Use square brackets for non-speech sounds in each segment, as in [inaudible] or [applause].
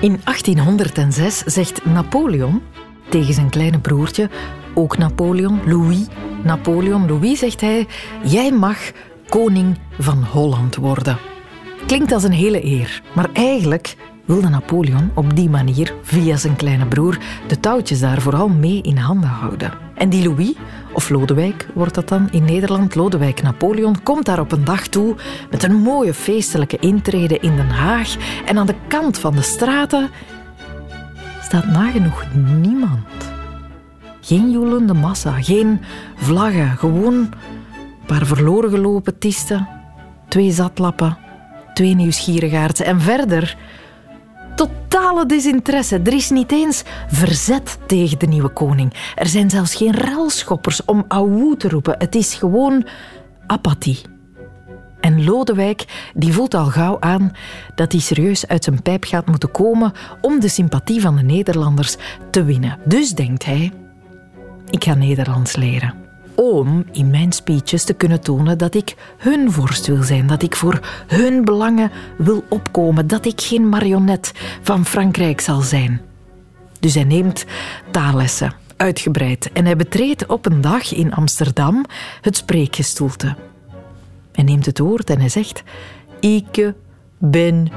In 1806 zegt Napoleon tegen zijn kleine broertje, ook Napoleon, Louis. Napoleon, Louis, zegt hij, jij mag koning van Holland worden. Klinkt als een hele eer, maar eigenlijk wilde Napoleon op die manier, via zijn kleine broer, de touwtjes daar vooral mee in handen houden. En die Louis, of Lodewijk wordt dat dan in Nederland, Lodewijk Napoleon, komt daar op een dag toe met een mooie feestelijke intrede in Den Haag. En aan de kant van de straten staat nagenoeg niemand. Geen joelende massa, geen vlaggen, gewoon een paar verloren gelopen tisten, twee zatlappen, twee nieuwsgierigaards en verder totale desinteresse. Er is niet eens verzet tegen de nieuwe koning. Er zijn zelfs geen relschoppers om auwoe te roepen. Het is gewoon apathie. En Lodewijk die voelt al gauw aan dat hij serieus uit zijn pijp gaat moeten komen om de sympathie van de Nederlanders te winnen. Dus denkt hij: ik ga Nederlands leren om in mijn speeches te kunnen tonen dat ik hun vorst wil zijn, dat ik voor hun belangen wil opkomen, dat ik geen marionet van Frankrijk zal zijn. Dus hij neemt taallessen, uitgebreid, en hij betreedt op een dag in Amsterdam het spreekgestoelte. Hij neemt het woord en hij zegt: Ik ben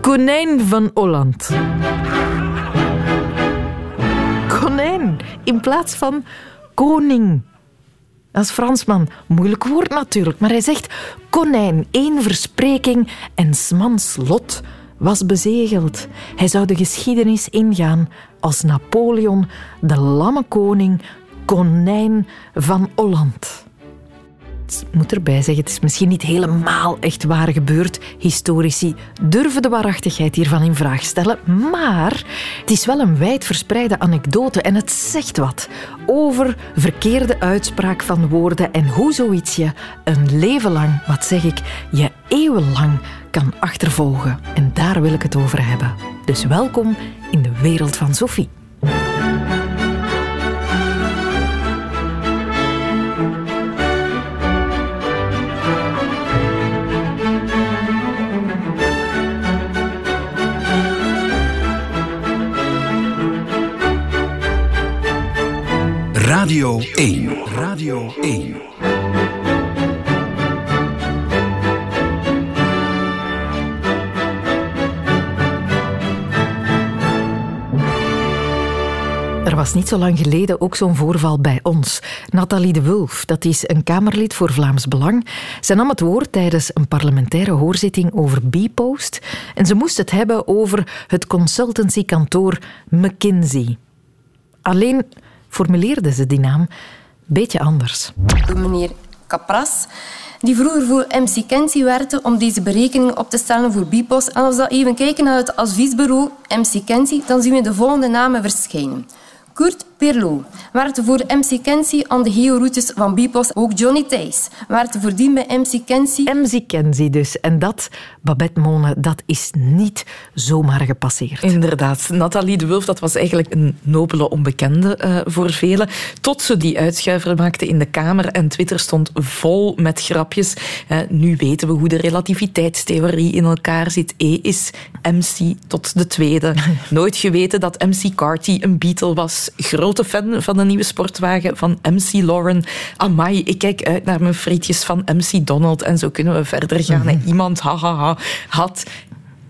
konijn van Holland. Konijn in plaats van koning. Als Fransman, moeilijk woord natuurlijk, maar hij zegt konijn, één verspreking en smans lot was bezegeld. Hij zou de geschiedenis ingaan als Napoleon, de lamme koning, konijn van Holland moet erbij zeggen, het is misschien niet helemaal echt waar gebeurd. Historici durven de waarachtigheid hiervan in vraag stellen, maar het is wel een wijdverspreide anekdote en het zegt wat over verkeerde uitspraak van woorden en hoe zoiets je een leven lang, wat zeg ik, je eeuwenlang kan achtervolgen. En daar wil ik het over hebben. Dus welkom in de wereld van Sophie. Radio 1. Radio 1. Er was niet zo lang geleden ook zo'n voorval bij ons. Nathalie de Wulf, dat is een Kamerlid voor Vlaams Belang. Ze nam het woord tijdens een parlementaire hoorzitting over Bpost. En ze moest het hebben over het consultancykantoor McKinsey. Alleen formuleerde ze die naam een beetje anders. Meneer Capras, die vroeger voor MC Kenzie werkte om deze berekeningen op te stellen voor Bipos. En als we even kijken naar het adviesbureau MC Kenzie, dan zien we de volgende namen verschijnen. Kurt Perlo werkte voor MC Kenzie aan de georoutes van Bipos. Ook Johnny Thijs werkte voordien bij MC Kenzie. MC Kenzie dus. En dat, Babette Mone, dat is niet zomaar gepasseerd. Inderdaad. Nathalie de Wulf, dat was eigenlijk een nobele onbekende uh, voor velen. Tot ze die uitschuiver maakte in de Kamer. En Twitter stond vol met grapjes. Uh, nu weten we hoe de relativiteitstheorie in elkaar zit. E is MC tot de tweede. [laughs] Nooit geweten dat MC Carty een Beatle was. Grote fan van de nieuwe sportwagen van MC Lauren. Amai, ik kijk uit naar mijn frietjes van MC Donald. En zo kunnen we verder gaan. Mm -hmm. Iemand, hahaha, had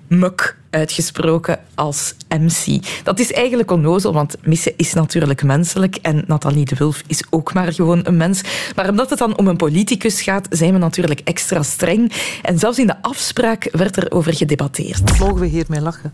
muk uitgesproken als MC. Dat is eigenlijk onnozel, want missen is natuurlijk menselijk en Nathalie de Wulf is ook maar gewoon een mens. Maar omdat het dan om een politicus gaat, zijn we natuurlijk extra streng. En zelfs in de afspraak werd er over gedebatteerd. Mogen we hiermee lachen?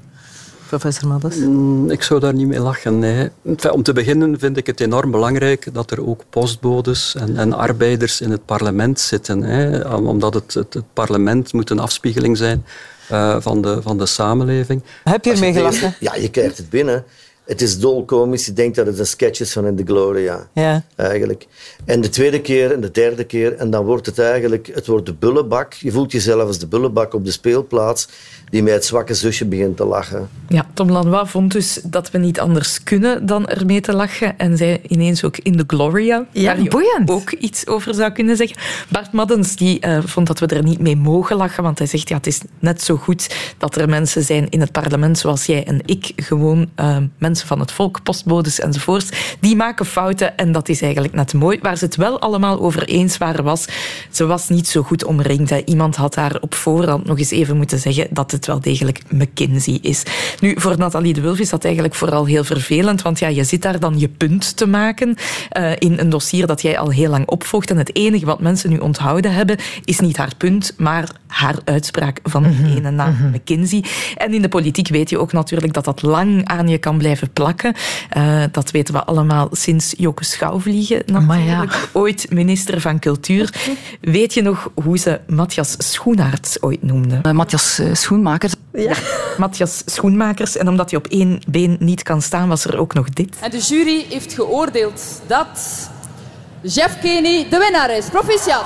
Professor Madders? Mm, ik zou daar niet mee lachen, nee. Om te beginnen vind ik het enorm belangrijk dat er ook postbodes en, en arbeiders in het parlement zitten. Hè. Omdat het, het, het, parlement moet een afspiegeling zijn uh, van, de, van de samenleving. Heb je ermee gelachen? Ja, je krijgt het binnen. Het is dolkomisch. Je denkt dat het een sketch is van In the Gloria. Ja. Eigenlijk. En de tweede keer en de derde keer. En dan wordt het eigenlijk het wordt de bullebak. Je voelt jezelf als de bullebak op de speelplaats die met het zwakke zusje begint te lachen. Ja, Tom Lanois vond dus dat we niet anders kunnen dan ermee te lachen. En zei ineens ook in the Gloria. Ja, waar boeiend. ook iets over zou kunnen zeggen. Bart Maddens die, eh, vond dat we er niet mee mogen lachen. Want hij zegt, ja, het is net zo goed dat er mensen zijn in het parlement zoals jij en ik. Gewoon eh, mensen van het volk, postbodes enzovoorts. Die maken fouten en dat is eigenlijk net mooi. Waar ze het wel allemaal over eens waren was, ze was niet zo goed omringd. Hè. Iemand had haar op voorhand nog eens even moeten zeggen dat het wel degelijk McKinsey is. Nu, voor Nathalie de Wulf is dat eigenlijk vooral heel vervelend, want ja, je zit daar dan je punt te maken eh, in een dossier dat jij al heel lang opvolgt. En het enige wat mensen nu onthouden hebben, is niet haar punt, maar haar uitspraak van de ene na McKinsey. En in de politiek weet je ook natuurlijk dat dat lang aan je kan blijven plakken. Eh, dat weten we allemaal sinds Joke Schouwvliegen ja. natuurlijk. Ooit minister van Cultuur. Weet je nog hoe ze Matthias Schoenaerts ooit noemde? Uh, Matthias uh, Schoenmaker. Ja. Matthias Schoenmakers. En omdat hij op één been niet kan staan, was er ook nog dit. En de jury heeft geoordeeld dat Jeff Kenny de winnaar is. Proficiat.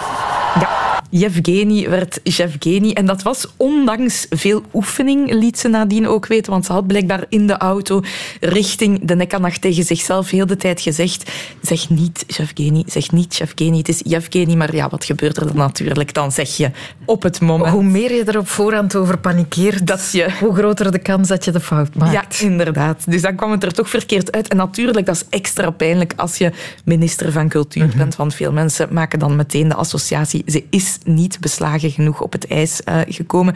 Ja, Yevgeny werd Yevgeny. En dat was ondanks veel oefening, liet ze nadien ook weten. Want ze had blijkbaar in de auto richting de Nekanacht tegen zichzelf heel de tijd gezegd zeg niet Yevgeny, zeg niet Yevgeny. Het is Yevgeny, maar ja, wat gebeurt er dan natuurlijk? Dan zeg je op het moment... Hoe meer je er op voorhand over panikeert, dat je... hoe groter de kans dat je de fout maakt. Ja, inderdaad. Dus dan kwam het er toch verkeerd uit. En natuurlijk, dat is extra pijnlijk als je minister van Cultuur Bent. Want veel mensen maken dan meteen de associatie. Ze is niet beslagen genoeg op het ijs uh, gekomen.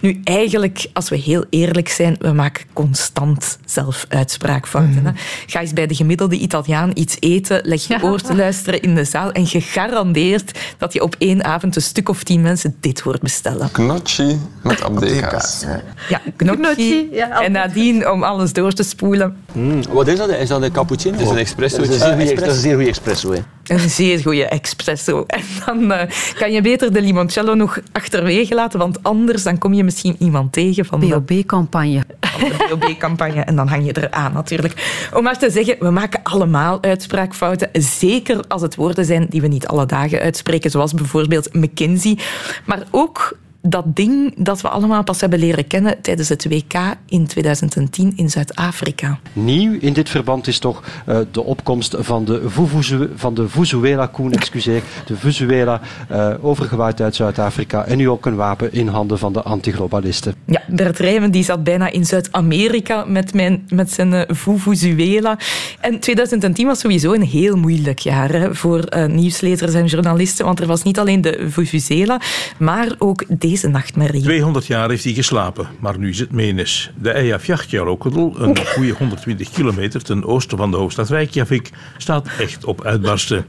Nu, eigenlijk, als we heel eerlijk zijn, we maken constant zelf uitspraakfouten. Mhm. Mm. Ga eens bij de gemiddelde Italiaan iets eten, leg je oor te luisteren in de zaal en gegarandeerd dat je op één avond een stuk of tien mensen dit hoort bestellen. Gnocchi met [laughs] abdekaas. Ja, gnocchi. Ja, en nadien om alles door te spoelen. Mm, wat is dat? Is dat een cappuccino? Het is een espresso. Dat is een zeer goede, zeer goede espresso. Een zeer goede espresso. En dan uh, kan je beter de limoncello nog achterwege laten, want anders dan kom je misschien iemand tegen van BOB-campagne. De BOB-campagne. En dan hang je eraan natuurlijk. Om maar te zeggen, we maken allemaal uitspraakfouten. Zeker als het woorden zijn die we niet alle dagen uitspreken, zoals bijvoorbeeld McKinsey. Maar ook dat ding dat we allemaal pas hebben leren kennen tijdens het WK in 2010 in Zuid-Afrika. Nieuw in dit verband is toch uh, de opkomst van de, Vuvuzu, van de Vuzuela-koen, excuseer, de Vuzuela, uh, overgewaaid uit Zuid-Afrika en nu ook een wapen in handen van de antiglobalisten. Ja, Bert Rijmen die zat bijna in Zuid-Amerika met, mijn, met zijn uh, Vuvuzuela. En 2010 was sowieso een heel moeilijk jaar hè, voor nieuwslezers en journalisten, want er was niet alleen de Vuvuzela, maar ook de deze nachtmerrie. 200 jaar heeft hij geslapen, maar nu is het Menes. De Eyjafjallajökull, een [laughs] goede 120 kilometer ten oosten van de hoofdstad Reykjavik, staat echt op uitbarsten.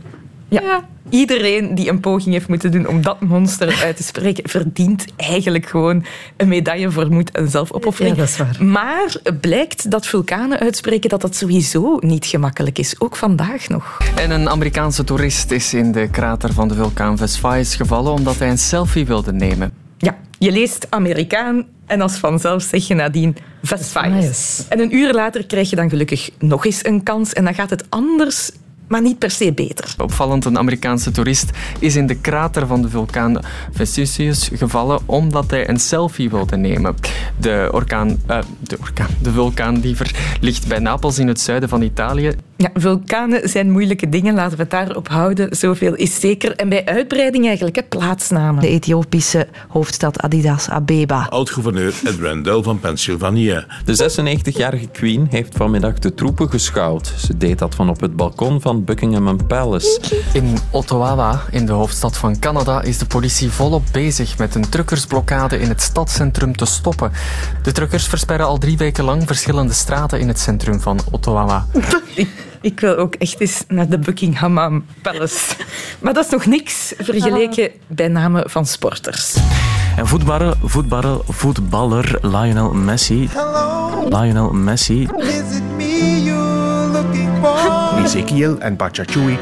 Ja, iedereen die een poging heeft moeten doen om dat monster uit te spreken, verdient eigenlijk gewoon een medaille voor moed en zelfopoffering. Ja, dat is waar. Maar blijkt dat vulkanen uitspreken dat dat sowieso niet gemakkelijk is, ook vandaag nog. En een Amerikaanse toerist is in de krater van de vulkaan Vesuvius gevallen omdat hij een selfie wilde nemen. Ja, je leest Amerikaan en als vanzelf zeg je nadien Vesuvius. En een uur later krijg je dan gelukkig nog eens een kans en dan gaat het anders maar niet per se beter. Opvallend, een Amerikaanse toerist is in de krater van de vulkaan Vesuvius gevallen omdat hij een selfie wilde nemen. De orkaan, uh, de orkaan, de vulkaan liever ligt bij Napels in het zuiden van Italië. Ja, vulkanen zijn moeilijke dingen, laten we het daarop houden. Zoveel is zeker. En bij uitbreiding eigenlijk, hè, plaatsnamen. De Ethiopische hoofdstad Addis Abeba. Oud-gouverneur Ed Randell van Pennsylvania. De 96-jarige Queen heeft vanmiddag de troepen geschouwd. Ze deed dat van op het balkon van Buckingham Palace. In Ottawa, in de hoofdstad van Canada, is de politie volop bezig met een truckersblokkade in het stadscentrum te stoppen. De truckers versperren al drie weken lang verschillende straten in het centrum van Ottawa. [laughs] Ik wil ook echt eens naar de Buckingham Palace. Maar dat is nog niks vergeleken bij namen van sporters. En voetballer, voetballer, voetballer Lionel Messi. Lionel Messi. Ezekiel en Bachachui.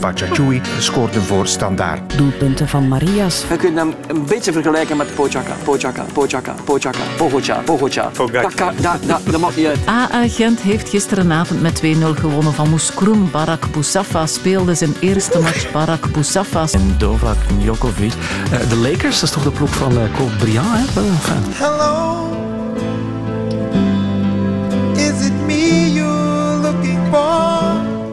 Bachachui scoorden voor standaard. Doelpunten van Marias. Je kunt hem een beetje vergelijken met Pojaka, Pojaka, Pojaka, Pojaka, Pogocha, Pogocha. Dat, kan- dat, dat, dat maakt niet uit. AA Gent heeft gisterenavond met 2-0 gewonnen van Moeskroen. Barak Boussafa speelde zijn eerste match. Barak Boussafa. En Novak Djokovic. Eh, de Lakers, dat is toch de ploeg van uh, Kobe Bryant, hè? Eh, enfin. Hello. Is it me?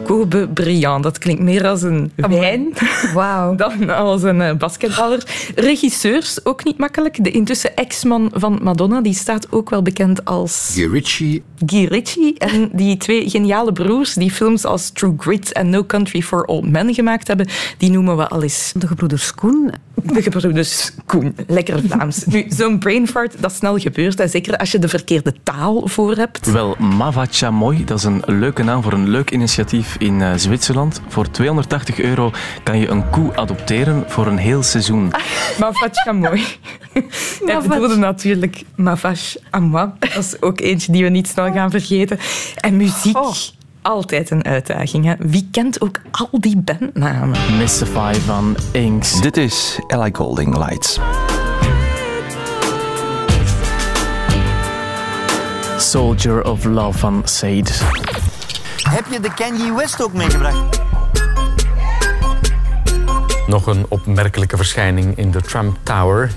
Kobe Bryant, dat klinkt meer als een wijn [laughs] dan als een eh, basketballer. Regisseurs, ook niet makkelijk. De intussen ex-man van Madonna, die staat ook wel bekend als... Guy Ritchie. Guy Ritchie. En die twee geniale broers die films als True Grit en No Country for Old Men gemaakt hebben, die noemen we al eens... De gebroeders Koen. De gebroeders Koen. Lekker Vlaams. Nu, zo'n brain fart, dat snel gebeurt. En zeker als je de verkeerde taal voor hebt. Wel, Mava Chamoy, dat is een leuke naam voor een leuk initiatief in uh, Zwitserland. Voor 280 euro kan je een koe adopteren voor een heel seizoen. Mavache Chamoy. [laughs] Hij bedoelde natuurlijk Mavache Amoi. Dat is ook eentje die we niet snel gaan vergeten. En muziek. Altijd een uitdaging. Hè? Wie kent ook al die bandnamen? Mystify van Inks. Dit is Ellie Golding Lights. Soldier of Love van Sade. Heb je de Kanye West ook meegebracht? Nog een opmerkelijke verschijning in de Trump Tower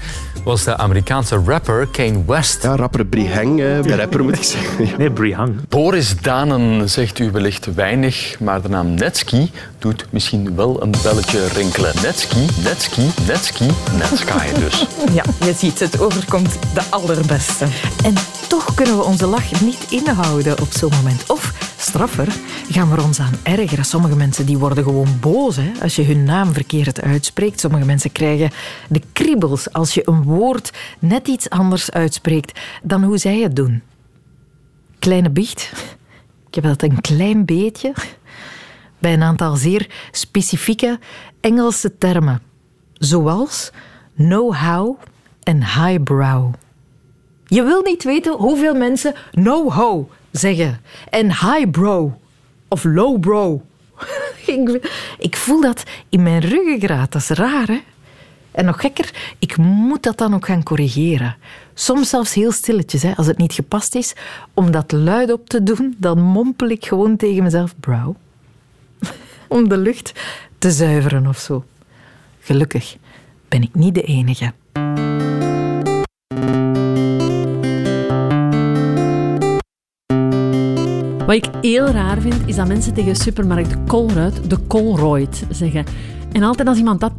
was de Amerikaanse rapper Kane West. Ja, rapper Brihang, eh, rapper moet ik zeggen. [laughs] Nee, Brihang. Boris Danen zegt u wellicht weinig, maar de naam Netski doet misschien wel een belletje rinkelen. Netski, Netski, Netski, Netsky dus. Ja, je ziet, het overkomt de allerbeste. En toch kunnen we onze lach niet inhouden op zo'n moment. Of, straffer, gaan we ons aan ergeren. Sommige mensen die worden gewoon boos hè, als je hun naam verkeerd uitspreekt. Sommige mensen krijgen de kriebels als je een woord net iets anders uitspreekt dan hoe zij het doen. Kleine biecht. Ik heb dat een klein beetje bij een aantal zeer specifieke Engelse termen. Zoals know-how en highbrow. Je wil niet weten hoeveel mensen know-how zeggen en highbrow of lowbrow. [laughs] ik, ik voel dat in mijn ruggengraat. Dat is raar, hè? En nog gekker, ik moet dat dan ook gaan corrigeren. Soms zelfs heel stilletjes, hè, als het niet gepast is. Om dat luid op te doen, dan mompel ik gewoon tegen mezelf brow. [laughs] Om de lucht te zuiveren of zo. Gelukkig ben ik niet de enige. Wat ik heel raar vind, is dat mensen tegen supermarkt Colruyt de Colruyt zeggen. En altijd als iemand dat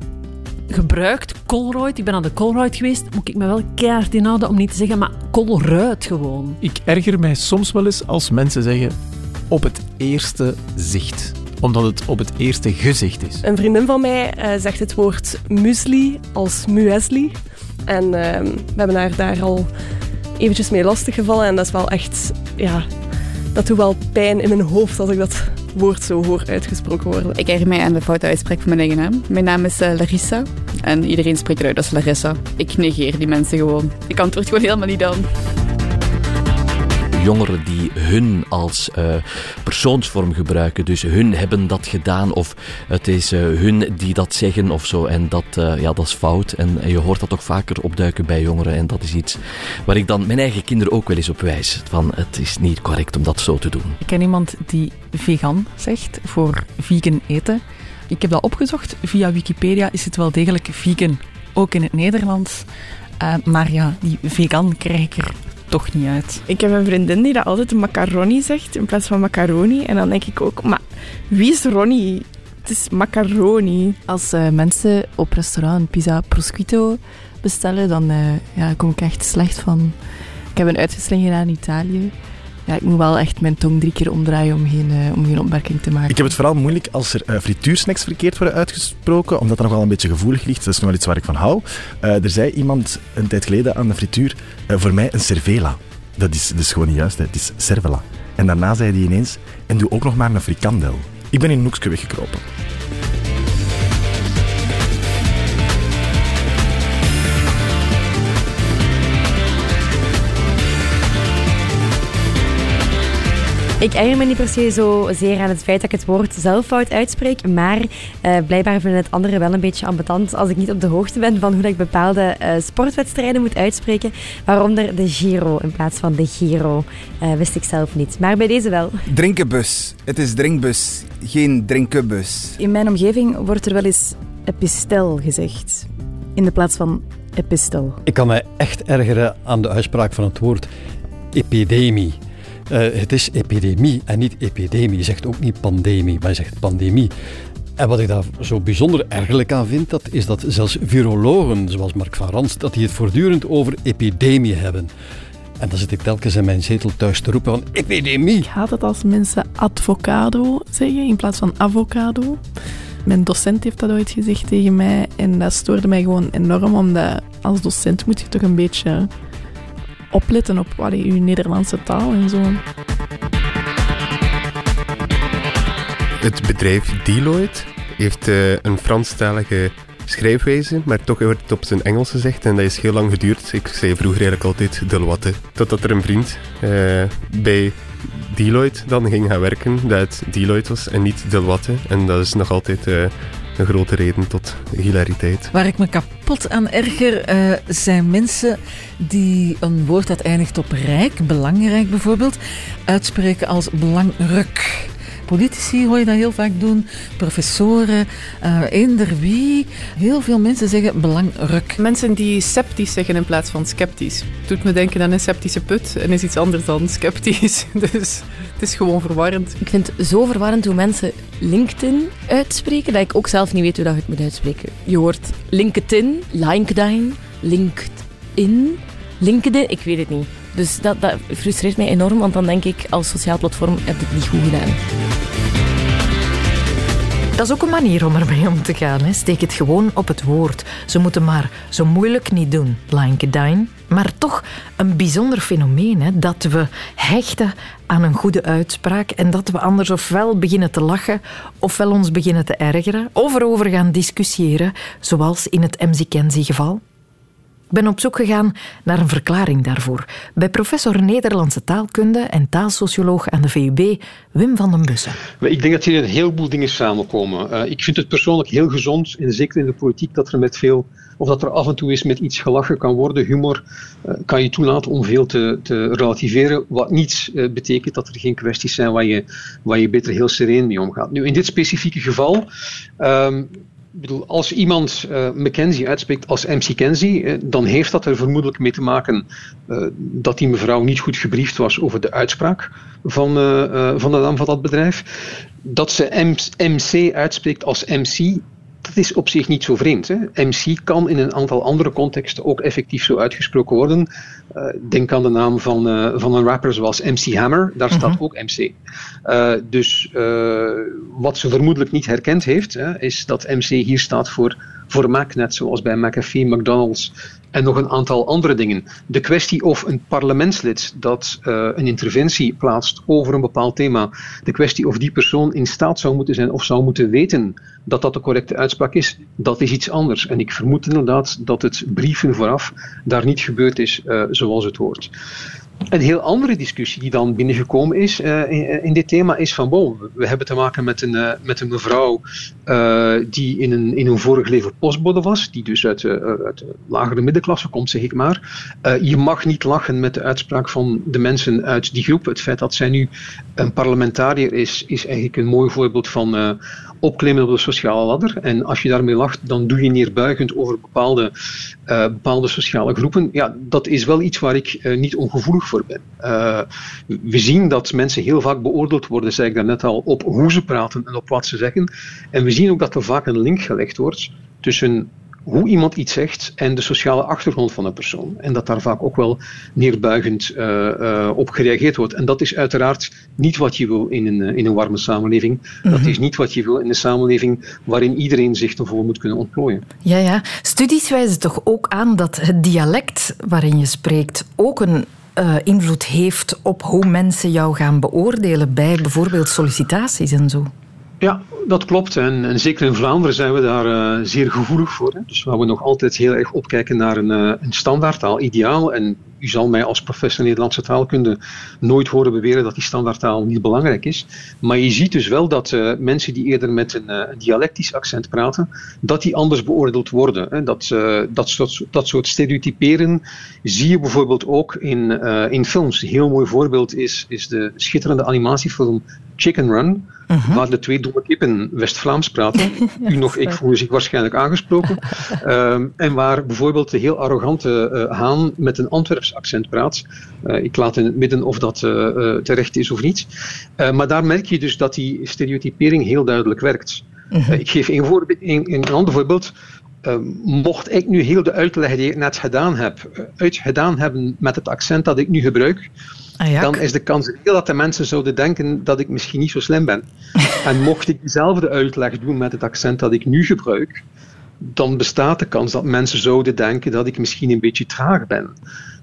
gebruikt, Colruyt, ik ben aan de Colruyt geweest, moet ik me wel keihard inhouden om niet te zeggen, maar Colruyt gewoon. Ik erger mij soms wel eens als mensen zeggen op het eerste zicht omdat het op het eerste gezicht is. Een vriendin van mij uh, zegt het woord muesli als muesli. En uh, we hebben haar daar al eventjes mee lastiggevallen. En dat is wel echt, ja, dat doet wel pijn in mijn hoofd als ik dat woord zo hoor uitgesproken worden. Ik erger mij aan de foute uitspraak van mijn eigen naam. Mijn naam is uh, Larissa en iedereen spreekt het uit als Larissa. Ik negeer die mensen gewoon. Ik antwoord gewoon helemaal niet aan. Jongeren die hun als uh, persoonsvorm gebruiken, dus hun hebben dat gedaan of het is uh, hun die dat zeggen of zo. En dat, uh, ja, dat is fout. En, en, je hoort dat ook vaker opduiken bij jongeren. En dat is iets waar ik dan mijn eigen kinderen ook wel eens op wijs. Van het is niet correct om dat zo te doen. Ik ken iemand die vegan zegt voor vegan eten. Ik heb dat opgezocht. Via Wikipedia is het wel degelijk vegan, ook in het Nederlands. maar ja, die vegan krijg ik er toch niet uit. Ik heb een vriendin die dat altijd macaroni zegt in plaats van macaroni. En dan denk ik ook, maar wie is Ronnie? Het is macaroni. Als uh, mensen op restaurant een pizza prosciutto bestellen, dan uh, ja, kom ik echt slecht van... Ik heb een uitwisseling gedaan in Italië. Ja, ik moet wel echt mijn tong drie keer omdraaien om geen, uh, om geen opmerking te maken. Ik heb het vooral moeilijk als er uh, frituursnacks verkeerd worden uitgesproken, omdat dat nog wel een beetje gevoelig ligt. Dat is nog wel iets waar ik van hou. Uh, er zei iemand een tijd geleden aan de frituur, voor mij een cervela. Dat is, is gewoon niet juist, het is cervela. En daarna zei hij ineens, en doe ook nog maar een frikandel. Ik ben in een hoekje weggekropen. Ik erger me niet per se zo zeer aan het feit dat ik het woord zelf fout uitspreek, maar uh, blijkbaar vinden het anderen wel een beetje ambetant als ik niet op de hoogte ben van hoe dat ik bepaalde uh, sportwedstrijden moet uitspreken, waaronder de Giro in plaats van de Giro. Uh, wist ik zelf niet, maar bij deze wel. Drinkenbus. Het is drinkbus, geen drinkenbus. In mijn omgeving wordt er wel eens epistel gezegd, in de plaats van epistel. Ik kan mij echt ergeren aan de uitspraak van het woord epidemie. Uh, het is epidemie en niet epidemie. Je zegt ook niet pandemie, maar je zegt pandemie. En wat ik daar zo bijzonder ergerlijk aan vind, dat is dat zelfs virologen, zoals Mark van Rans, dat die het voortdurend over epidemie hebben. En dan zit ik telkens in mijn zetel thuis te roepen van epidemie. Ik haat het als mensen avocado zeggen in plaats van avocado. Mijn docent heeft dat ooit gezegd tegen mij en dat stoorde mij gewoon enorm, omdat als docent moet je toch een beetje opletten op wat je Nederlandse taal en zo. Het bedrijf Deloitte heeft uh, een Franstalige schrijfwijze, maar toch wordt het op zijn Engels gezegd en dat is heel lang geduurd. Ik zei vroeger eigenlijk altijd Deloitte. Totdat er een vriend uh, bij Deloitte dan ging gaan werken, dat het Deloitte was en niet Deloitte. En dat is nog altijd uh, een grote reden tot hilariteit. Waar ik me kapot aan erger, uh, zijn mensen die een woord dat eindigt op rijk, belangrijk bijvoorbeeld, uitspreken als belangrijk. Politici hoor je dat heel vaak doen, professoren, uh, eender wie. Heel veel mensen zeggen belangrijk. Mensen die sceptisch zeggen in plaats van sceptisch. Doet me denken aan een sceptische put en is iets anders dan sceptisch. [laughs] Dus het is gewoon verwarrend. Ik vind het zo verwarrend hoe mensen LinkedIn uitspreken, dat ik ook zelf niet weet hoe dat je het moet uitspreken. Je hoort LinkedIn, LinkedIn, LinkedIn, LinkedIn, ik weet het niet. Dus dat, frustreert mij enorm, want dan denk ik als sociaal platform heb je het niet goed gedaan. Dat is ook een manier om ermee om te gaan. Hè. Steek het gewoon op het woord. Ze moeten maar zo moeilijk niet doen, LinkedIn. Maar toch een bijzonder fenomeen, hè, dat we hechten aan een goede uitspraak en dat we anders ofwel beginnen te lachen, ofwel ons beginnen te ergeren, of erover gaan discussiëren, zoals in het MC Kenzie geval. Ik ben op zoek gegaan naar een verklaring daarvoor bij professor Nederlandse taalkunde en taalsocioloog aan de VUB, Wim van den Bussen. Ik denk dat hier een heleboel dingen samenkomen. Uh, ik vind het persoonlijk heel gezond, en zeker in de politiek, dat er met veel, of dat er af en toe eens met iets gelachen kan worden. Humor uh, kan je toelaten om veel te, te relativeren, wat niet uh, betekent dat er geen kwesties zijn waar je, waar je beter heel sereen mee omgaat. Nu, in dit specifieke geval. Um, als iemand uh, Mackenzie uitspreekt als MC Kenzie, uh, dan heeft dat er vermoedelijk mee te maken uh, dat die mevrouw niet goed gebriefd was over de uitspraak van, van de naam van dat bedrijf. Dat ze MC uitspreekt als MC, dat is op zich niet zo vreemd. Hè? MC kan in een aantal andere contexten ook effectief zo uitgesproken worden. Uh, denk aan de naam van, uh, van een rapper zoals MC Hammer, daar staat uh-huh. ook MC. Uh, dus wat ze vermoedelijk niet herkend heeft, hè, is dat MC hier staat voor, voor Mac, net zoals bij McAfee, McDonald's en nog een aantal andere dingen. De kwestie of een parlementslid dat uh, een interventie plaatst over een bepaald thema, de kwestie of die persoon in staat zou moeten zijn of zou moeten weten dat dat de correcte uitspraak is, dat is iets anders. En ik vermoed inderdaad dat het brieven vooraf daar niet gebeurd is uh, zoals het hoort. Een heel andere discussie die dan binnengekomen is uh, in, in, dit thema is van, we hebben te maken met een, uh, met een mevrouw die in een, in een vorig leven postbode was, die dus uit, uit de lagere middenklasse komt, zeg ik maar. je mag niet lachen met de uitspraak van de mensen uit die groep. Het feit dat zij nu een parlementariër is, is eigenlijk een mooi voorbeeld van opklimmen op de sociale ladder. En als je daarmee lacht, dan doe je neerbuigend over bepaalde, bepaalde sociale groepen. Ja, dat is wel iets waar ik niet ongevoelig voor ben. Uh, we zien dat mensen heel vaak beoordeeld worden, zei ik daarnet al, op hoe ze praten en op wat ze zeggen. En we zien ook dat er vaak een link gelegd wordt tussen hoe iemand iets zegt en de sociale achtergrond van een persoon. En dat daar vaak ook wel neerbuigend uh, uh, op gereageerd wordt. En dat is uiteraard niet wat je wil in een, in een warme samenleving. Dat is niet wat je wil in een samenleving waarin iedereen zich ervoor moet kunnen ontplooien. Ja, ja. Studies wijzen toch ook aan dat het dialect waarin je spreekt ook een uh, invloed heeft op hoe mensen jou gaan beoordelen bij bijvoorbeeld sollicitaties en zo? Ja, dat klopt. En, en, zeker in Vlaanderen zijn we daar uh, zeer gevoelig voor. Hè. Dus waar we nog altijd heel erg opkijken naar een, uh, een standaardtaal, ideaal. En u zal mij als professor Nederlandse taalkunde nooit horen beweren dat die standaardtaal niet belangrijk is. Maar je ziet dus wel dat uh, mensen die eerder met een, een, dialectisch accent praten, dat die anders beoordeeld worden. Hè. Dat, dat, soort, dat soort stereotyperen zie je bijvoorbeeld ook in, in films. Een heel mooi voorbeeld is, is de schitterende animatiefilm Chicken Run uh-huh. waar de twee domme kippen West-Vlaams praten. [laughs] U nog, ik voelde zich waarschijnlijk aangesproken. Um, [laughs] en waar bijvoorbeeld de heel arrogante uh, Haan met een Antwerps accent praat. Uh, ik laat in het midden of dat uh, terecht is of niet. maar daar merk je dus dat die stereotypering heel duidelijk werkt. Uh-huh. ik geef een, een, een ander voorbeeld. Uh, mocht ik nu heel de uitleg die ik net gedaan heb, uitgedaan hebben met het accent dat ik nu gebruik, Ah, dan is de kans heel dat de mensen zouden denken dat ik misschien niet zo slim ben. [laughs] en mocht ik diezelfde uitleg doen met het accent dat ik nu gebruik, dan bestaat de kans dat mensen zouden denken dat ik misschien een beetje traag ben.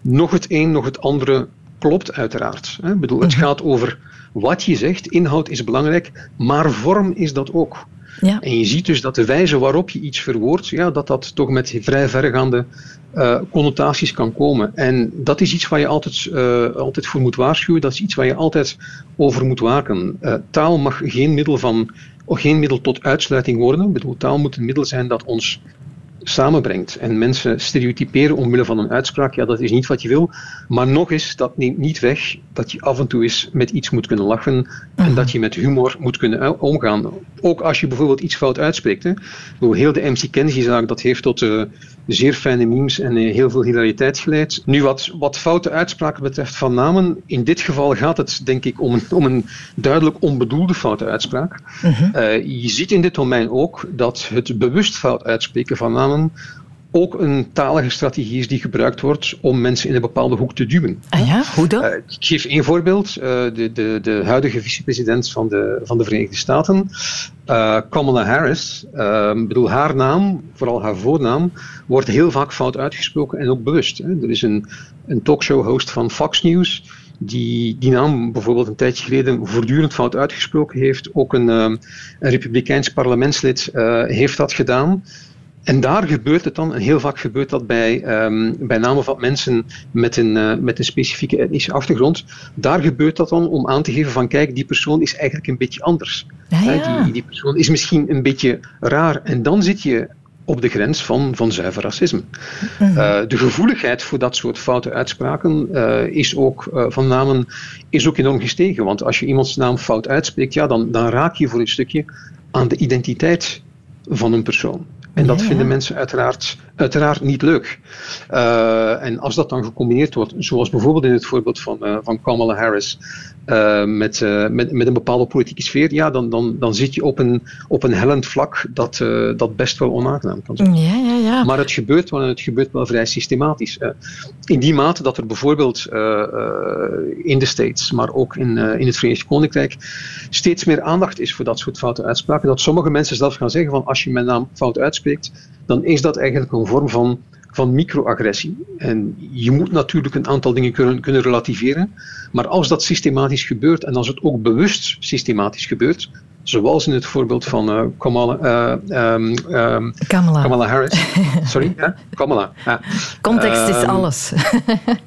Nog het een, nog het andere klopt uiteraard. Ik bedoel, het mhm. gaat over wat je zegt, inhoud is belangrijk, maar vorm is dat ook. Ja. En je ziet dus dat de wijze waarop je iets verwoordt, ja, dat dat toch met vrij verregaande uh, connotaties kan komen. En dat is iets waar je altijd, uh, altijd voor moet waarschuwen, dat is iets waar je altijd over moet waken. Uh, taal mag geen middel, van, geen middel tot uitsluiting worden. Ik bedoel, taal moet een middel zijn dat ons samenbrengt. En mensen stereotyperen omwille van een uitspraak, ja, dat is niet wat je wil. Maar nog eens, dat neemt niet weg dat je af en toe eens met iets moet kunnen lachen en mhm. dat je met humor moet kunnen omgaan. Ook als je bijvoorbeeld iets fout uitspreekt. Hè. Heel de MC Kenzie-zaak, dat heeft tot uh, zeer fijne memes en uh, heel veel hilariteit geleid. Nu, wat, wat foute uitspraken betreft van namen, in dit geval gaat het denk ik om een, om een duidelijk onbedoelde foute uitspraak. Mhm. Uh, je ziet in dit domein ook dat het bewust fout uitspreken van namen ook een talige strategie is die gebruikt wordt om mensen in een bepaalde hoek te duwen. Ah ja, hoe dan? Uh, ik geef één voorbeeld. Uh, de, de, de huidige vicepresident van de, van de Verenigde Staten, uh, Kamala Harris, bedoel, haar naam, vooral haar voornaam, wordt heel vaak fout uitgesproken en ook bewust. Hè. Er is een, een talkshow-host van Fox News die die naam bijvoorbeeld een tijdje geleden voortdurend fout uitgesproken heeft. Ook een, een republikeins parlementslid heeft dat gedaan. En daar gebeurt het dan, en heel vaak gebeurt dat bij, um, bij name van mensen met een, uh, met een specifieke etnische achtergrond, daar gebeurt dat dan om aan te geven van kijk, die persoon is eigenlijk een beetje anders. Ah, ja. die, die persoon is misschien een beetje raar. En dan zit je op de grens van, van zuiver racisme. Mhm. Uh, de gevoeligheid voor dat soort foute uitspraken uh, is, ook, uh, van namen, is ook enorm gestegen. Want als je iemands naam fout uitspreekt, ja, dan, dan raak je voor een stukje aan de identiteit van een persoon. En dat vinden mensen uiteraard, uiteraard niet leuk. Uh, en als dat dan gecombineerd wordt, zoals bijvoorbeeld in het voorbeeld van, uh, van Kamala Harris, uh, met, met, met een bepaalde politieke sfeer, ja, dan, dan, dan zit je op een, op een hellend vlak dat, dat best wel onaangenaam kan zijn. Ja, ja, ja. Maar het gebeurt wel en het gebeurt wel vrij systematisch. in die mate dat er bijvoorbeeld in de States, maar ook in, in het Verenigd Koninkrijk, steeds meer aandacht is voor dat soort foute uitspraken, dat sommige mensen zelf gaan zeggen van als je mijn naam fout uitspreekt, dan is dat eigenlijk een vorm van, van microagressie. En je moet natuurlijk een aantal dingen kunnen, kunnen relativeren, maar als dat systematisch gebeurt en als het ook bewust systematisch gebeurt, zoals in het voorbeeld van uh, Kamala, uh, um, um, Kamala. Kamala. Harris. [laughs] Sorry, ja? Kamala. Ja. Context is ehm, alles.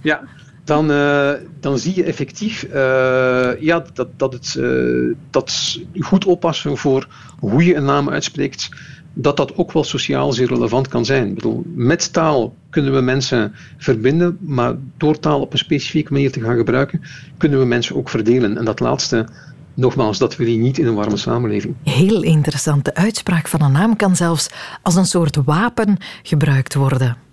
ja, dan, uh, dan zie je effectief uh, ja, dat, dat, het, uh, dat goed oppassen voor hoe je een naam uitspreekt dat dat ook wel sociaal zeer relevant kan zijn. Ik bedoel, met taal kunnen we mensen verbinden, maar door taal op een specifieke manier te gaan gebruiken, kunnen we mensen ook verdelen. En dat laatste, nogmaals, dat wil je niet in een warme samenleving. Heel interessant. De uitspraak van een naam kan zelfs als een soort wapen gebruikt worden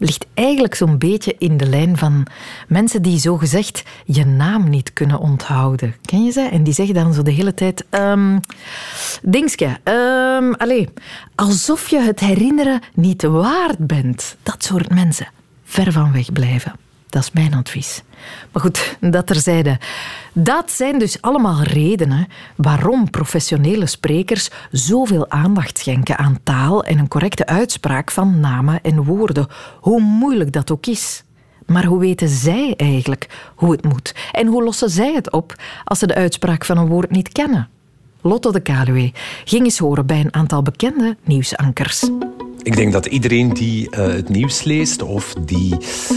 ligt eigenlijk zo'n beetje in de lijn van mensen die zogezegd je naam niet kunnen onthouden. Ken je ze? En die zeggen dan zo de hele tijd... Um, Dingske, um, allez, alsof je het herinneren niet waard bent. Dat soort mensen. Ver van weg blijven. Dat is mijn advies. Maar goed, dat terzijde. Dat zijn dus allemaal redenen waarom professionele sprekers zoveel aandacht schenken aan taal en een correcte uitspraak van namen en woorden, hoe moeilijk dat ook is. Maar hoe weten zij eigenlijk hoe het moet? En hoe lossen zij het op als ze de uitspraak van een woord niet kennen? Lotto de Kaluwe, ging eens horen bij een aantal bekende nieuwsankers. Ik denk dat iedereen die uh, het nieuws leest of die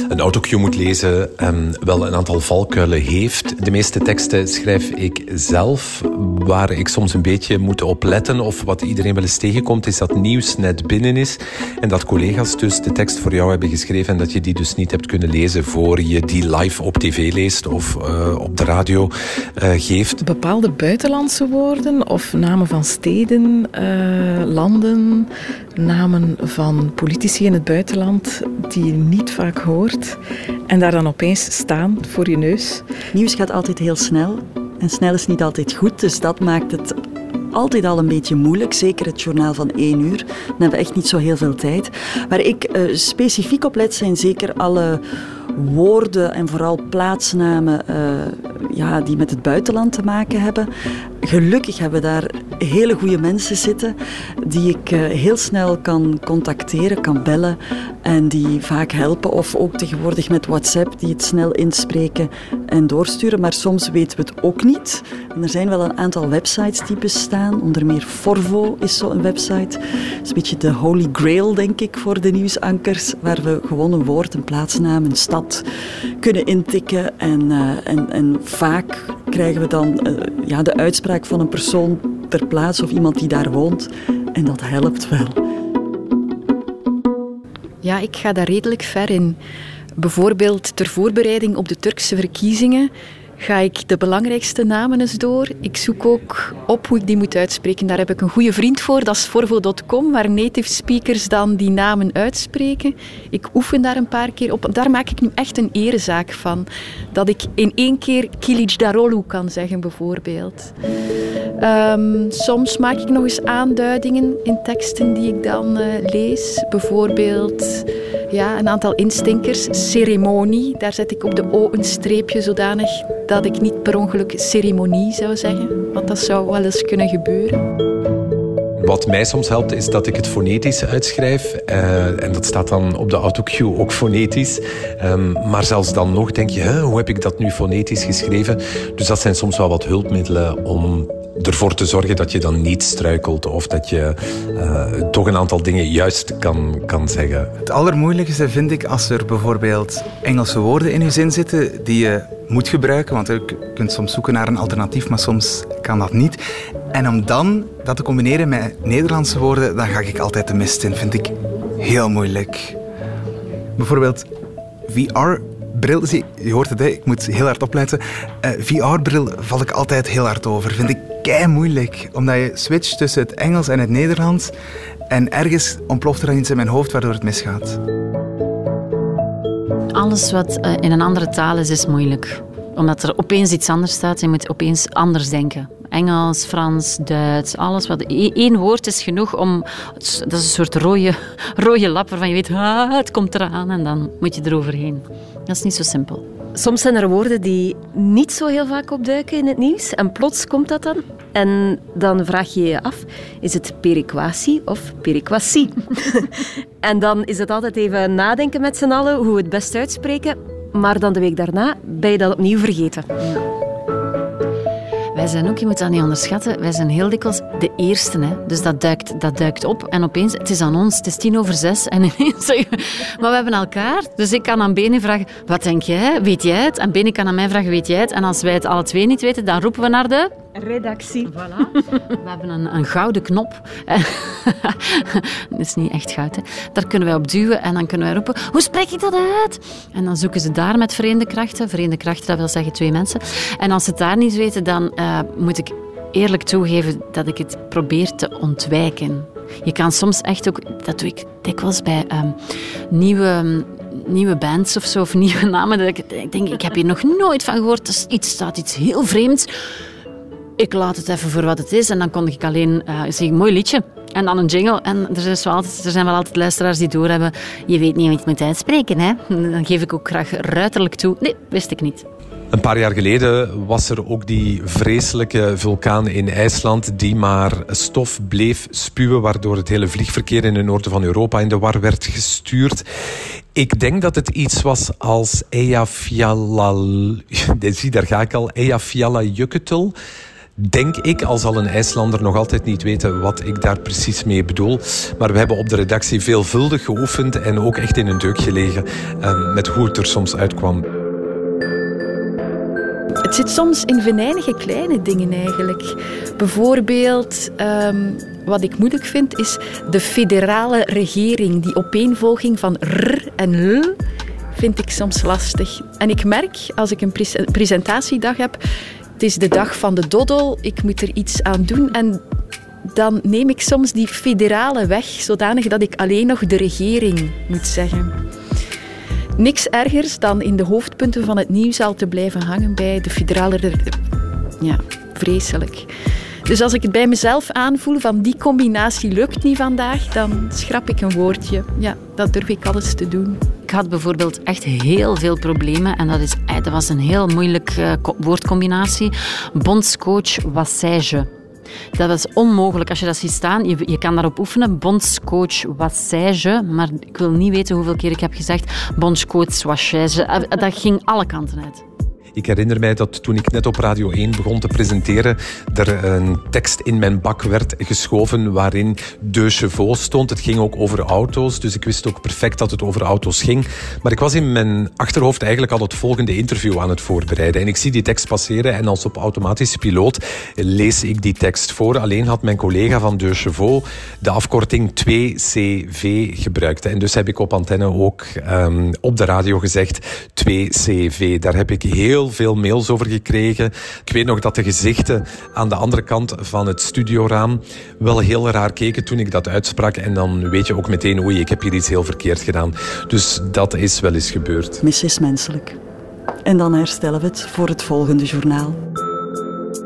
een autocue moet lezen, um, wel een aantal valkuilen heeft. De meeste teksten schrijf ik zelf. Waar ik soms een beetje moet opletten of wat iedereen wel eens tegenkomt, is dat nieuws net binnen is. En dat collega's dus de tekst voor jou hebben geschreven en dat je die dus niet hebt kunnen lezen voor je die live op tv leest of uh, op de radio uh, geeft. Bepaalde buitenlandse woorden of namen van steden, landen, namen van politici in het buitenland die je niet vaak hoort en daar dan opeens staan voor je neus. Nieuws gaat altijd heel snel en snel is niet altijd goed, dus dat maakt het altijd al een beetje moeilijk, zeker het journaal van één uur. Dan hebben we echt niet zo heel veel tijd. Waar ik uh, specifiek op let zijn zeker alle woorden en vooral plaatsnamen uh, ja, die met het buitenland te maken hebben. Gelukkig hebben we daar hele goede mensen zitten die ik uh, heel snel kan contacteren, kan bellen en die vaak helpen. Of ook tegenwoordig met WhatsApp, die het snel inspreken en doorsturen. Maar soms weten we het ook niet. En er zijn wel een aantal websites die bestaan. Onder meer Forvo is zo'n website. Is een beetje de holy grail, denk ik, voor de nieuwsankers. Waar we gewoon een woord, een plaatsnaam, een stad kunnen intikken. En, uh, en, en vaak krijgen we dan uh, ja, de uitspraak van een persoon ter of iemand die daar woont. En dat helpt wel. Ja, ik ga daar redelijk ver in. Bijvoorbeeld ter voorbereiding op de Turkse verkiezingen ga ik de belangrijkste namen eens door. Ik zoek ook op hoe ik die moet uitspreken. Daar heb ik een goede vriend voor, dat is forvo.com, waar native speakers dan die namen uitspreken. Ik oefen daar een paar keer op. Daar maak ik nu echt een erezaak van. Dat ik in één keer Darolu kan zeggen, bijvoorbeeld. Um, soms maak ik nog eens aanduidingen in teksten die ik dan uh, lees. Bijvoorbeeld ja, een aantal instinkers. Ceremonie, daar zet ik op de O een streepje zodanig ik niet per ongeluk ceremonie zou zeggen, want dat zou wel eens kunnen gebeuren. Wat mij soms helpt is dat ik het fonetisch uitschrijf. Uh, en dat staat dan op de autocue ook fonetisch. Um, maar zelfs dan nog denk je, hoe heb ik dat nu fonetisch geschreven? Dus dat zijn soms wel wat hulpmiddelen om ervoor te zorgen dat je dan niet struikelt of dat je uh, toch een aantal dingen juist kan, kan zeggen. Het allermoeilijkste vind ik als er bijvoorbeeld Engelse woorden in je zin zitten die je moet gebruiken, want je kunt soms zoeken naar een alternatief, maar soms kan dat niet. En om dan dat te combineren met Nederlandse woorden, dan ga ik altijd de mist in. Vind ik heel moeilijk. Bijvoorbeeld VR-bril, je hoort het, hè? ik moet heel hard opletten. Uh, VR-bril val ik altijd heel hard over. Vind ik kei moeilijk, omdat je switcht tussen het Engels en het Nederlands. En ergens ontploft er dan iets in mijn hoofd waardoor het misgaat. Alles wat uh, in een andere taal is, is moeilijk. Omdat er opeens iets anders staat je moet opeens anders denken. Engels, Frans, Duits, alles wat... Eén woord is genoeg om... Dat is een soort rode, [laughs] rode lap waarvan je weet, ah, het komt eraan en dan moet je eroverheen. Dat is niet zo simpel. Soms zijn er woorden die niet zo heel vaak opduiken in het nieuws en plots komt dat dan. En dan vraag je je af, is het periquatie of periquatie? [laughs] en dan is het altijd even nadenken met z'n allen hoe we het best uitspreken. Maar dan de week daarna ben je dat opnieuw vergeten. Wij zijn ook, je moet dat niet onderschatten, wij zijn heel dikwijls de eerste. Hè? Dus dat duikt, dat duikt op en opeens, het is aan ons, het is tien over zes en [laughs] ineens maar we hebben elkaar. Dus ik kan aan Bene vragen, wat denk jij? Weet jij het? En Bene kan aan mij vragen, weet jij het? En als wij het alle twee niet weten, dan roepen we naar de redactie. Voilà. We hebben een, een gouden knop. [laughs] dat is niet echt goud. Hè. Daar kunnen wij op duwen en dan kunnen wij roepen: Hoe spreek ik dat uit? En dan zoeken ze daar met vreemde krachten. Vreemde krachten, dat wil zeggen twee mensen. En als ze het daar niet weten, dan uh, moet ik eerlijk toegeven dat ik het probeer te ontwijken. Je kan soms echt ook, dat doe ik dikwijls bij um, nieuwe nieuwe bands of zo, of [laughs] nieuwe namen. Dat ik, ik denk, ik heb hier nog nooit van gehoord. Er iets, staat iets heel vreemds ik laat het even voor wat het is. En dan kon ik alleen uh, zeggen, mooi liedje. En dan een jingle. En er, er zijn wel altijd luisteraars die doorhebben. Je weet niet hoe je het moet uitspreken. Hè? Dan geef ik ook graag ruiterlijk toe. Nee, wist ik niet. Een paar jaar geleden was er ook die vreselijke vulkaan in IJsland die maar stof bleef spuwen, waardoor het hele vliegverkeer in het noorden van Europa in de war werd gestuurd. Ik denk dat het iets was als Eyjafjalla... [laughs] Zie, daar ga ik al. Eyjafjalla Jökull denk ik, al zal een IJslander nog altijd niet weten wat ik daar precies mee bedoel. Maar we hebben op de redactie veelvuldig geoefend en ook echt in een deuk gelegen ehm, met hoe het er soms uitkwam. Het zit soms in venijnige kleine dingen eigenlijk. Bijvoorbeeld, ehm, wat ik moeilijk vind, is de federale regering. Die opeenvolging van r en l vind ik soms lastig. En ik merk, als ik een presentatiedag heb, het is de dag van de doddel, ik moet er iets aan doen. En dan neem ik soms die federale weg, zodanig dat ik alleen nog de regering moet zeggen. Niks ergers dan in de hoofdpunten van het nieuws al te blijven hangen bij de federale... Ja, vreselijk. Dus als ik het bij mezelf aanvoel van die combinatie lukt niet vandaag, dan schrap ik een woordje. Ja, dat durf ik alles te doen. Had bijvoorbeeld echt heel veel problemen en dat, is, eh, dat was een heel moeilijke uh, woordcombinatie. Bondscoach Wassage. Dat was onmogelijk als je dat ziet staan. Je, je kan daarop oefenen. Bondscoach Wassage. Maar ik wil niet weten hoeveel keer ik heb gezegd bondscoach Wassage. Eh, dat ging alle kanten uit. Ik herinner mij dat toen ik net op Radio 1 begon te presenteren, er een tekst in mijn bak werd geschoven waarin De Chevaux stond. Het ging ook over auto's, dus ik wist ook perfect dat het over auto's ging. Maar ik was in mijn achterhoofd eigenlijk al het volgende interview aan het voorbereiden. En ik zie die tekst passeren en als op automatische piloot lees ik die tekst voor. Alleen had mijn collega van De Chevaux de afkorting 2CV gebruikt. En dus heb ik op antenne ook um, op de radio gezegd 2CV. Daar heb ik heel veel mails over gekregen. Ik weet nog dat de gezichten aan de andere kant van het studioraam wel heel raar keken toen ik dat uitsprak. En dan weet je ook meteen, oei, ik heb hier iets heel verkeerd gedaan. Dus dat is wel eens gebeurd. Mis is menselijk. En dan herstellen we het voor het volgende journaal.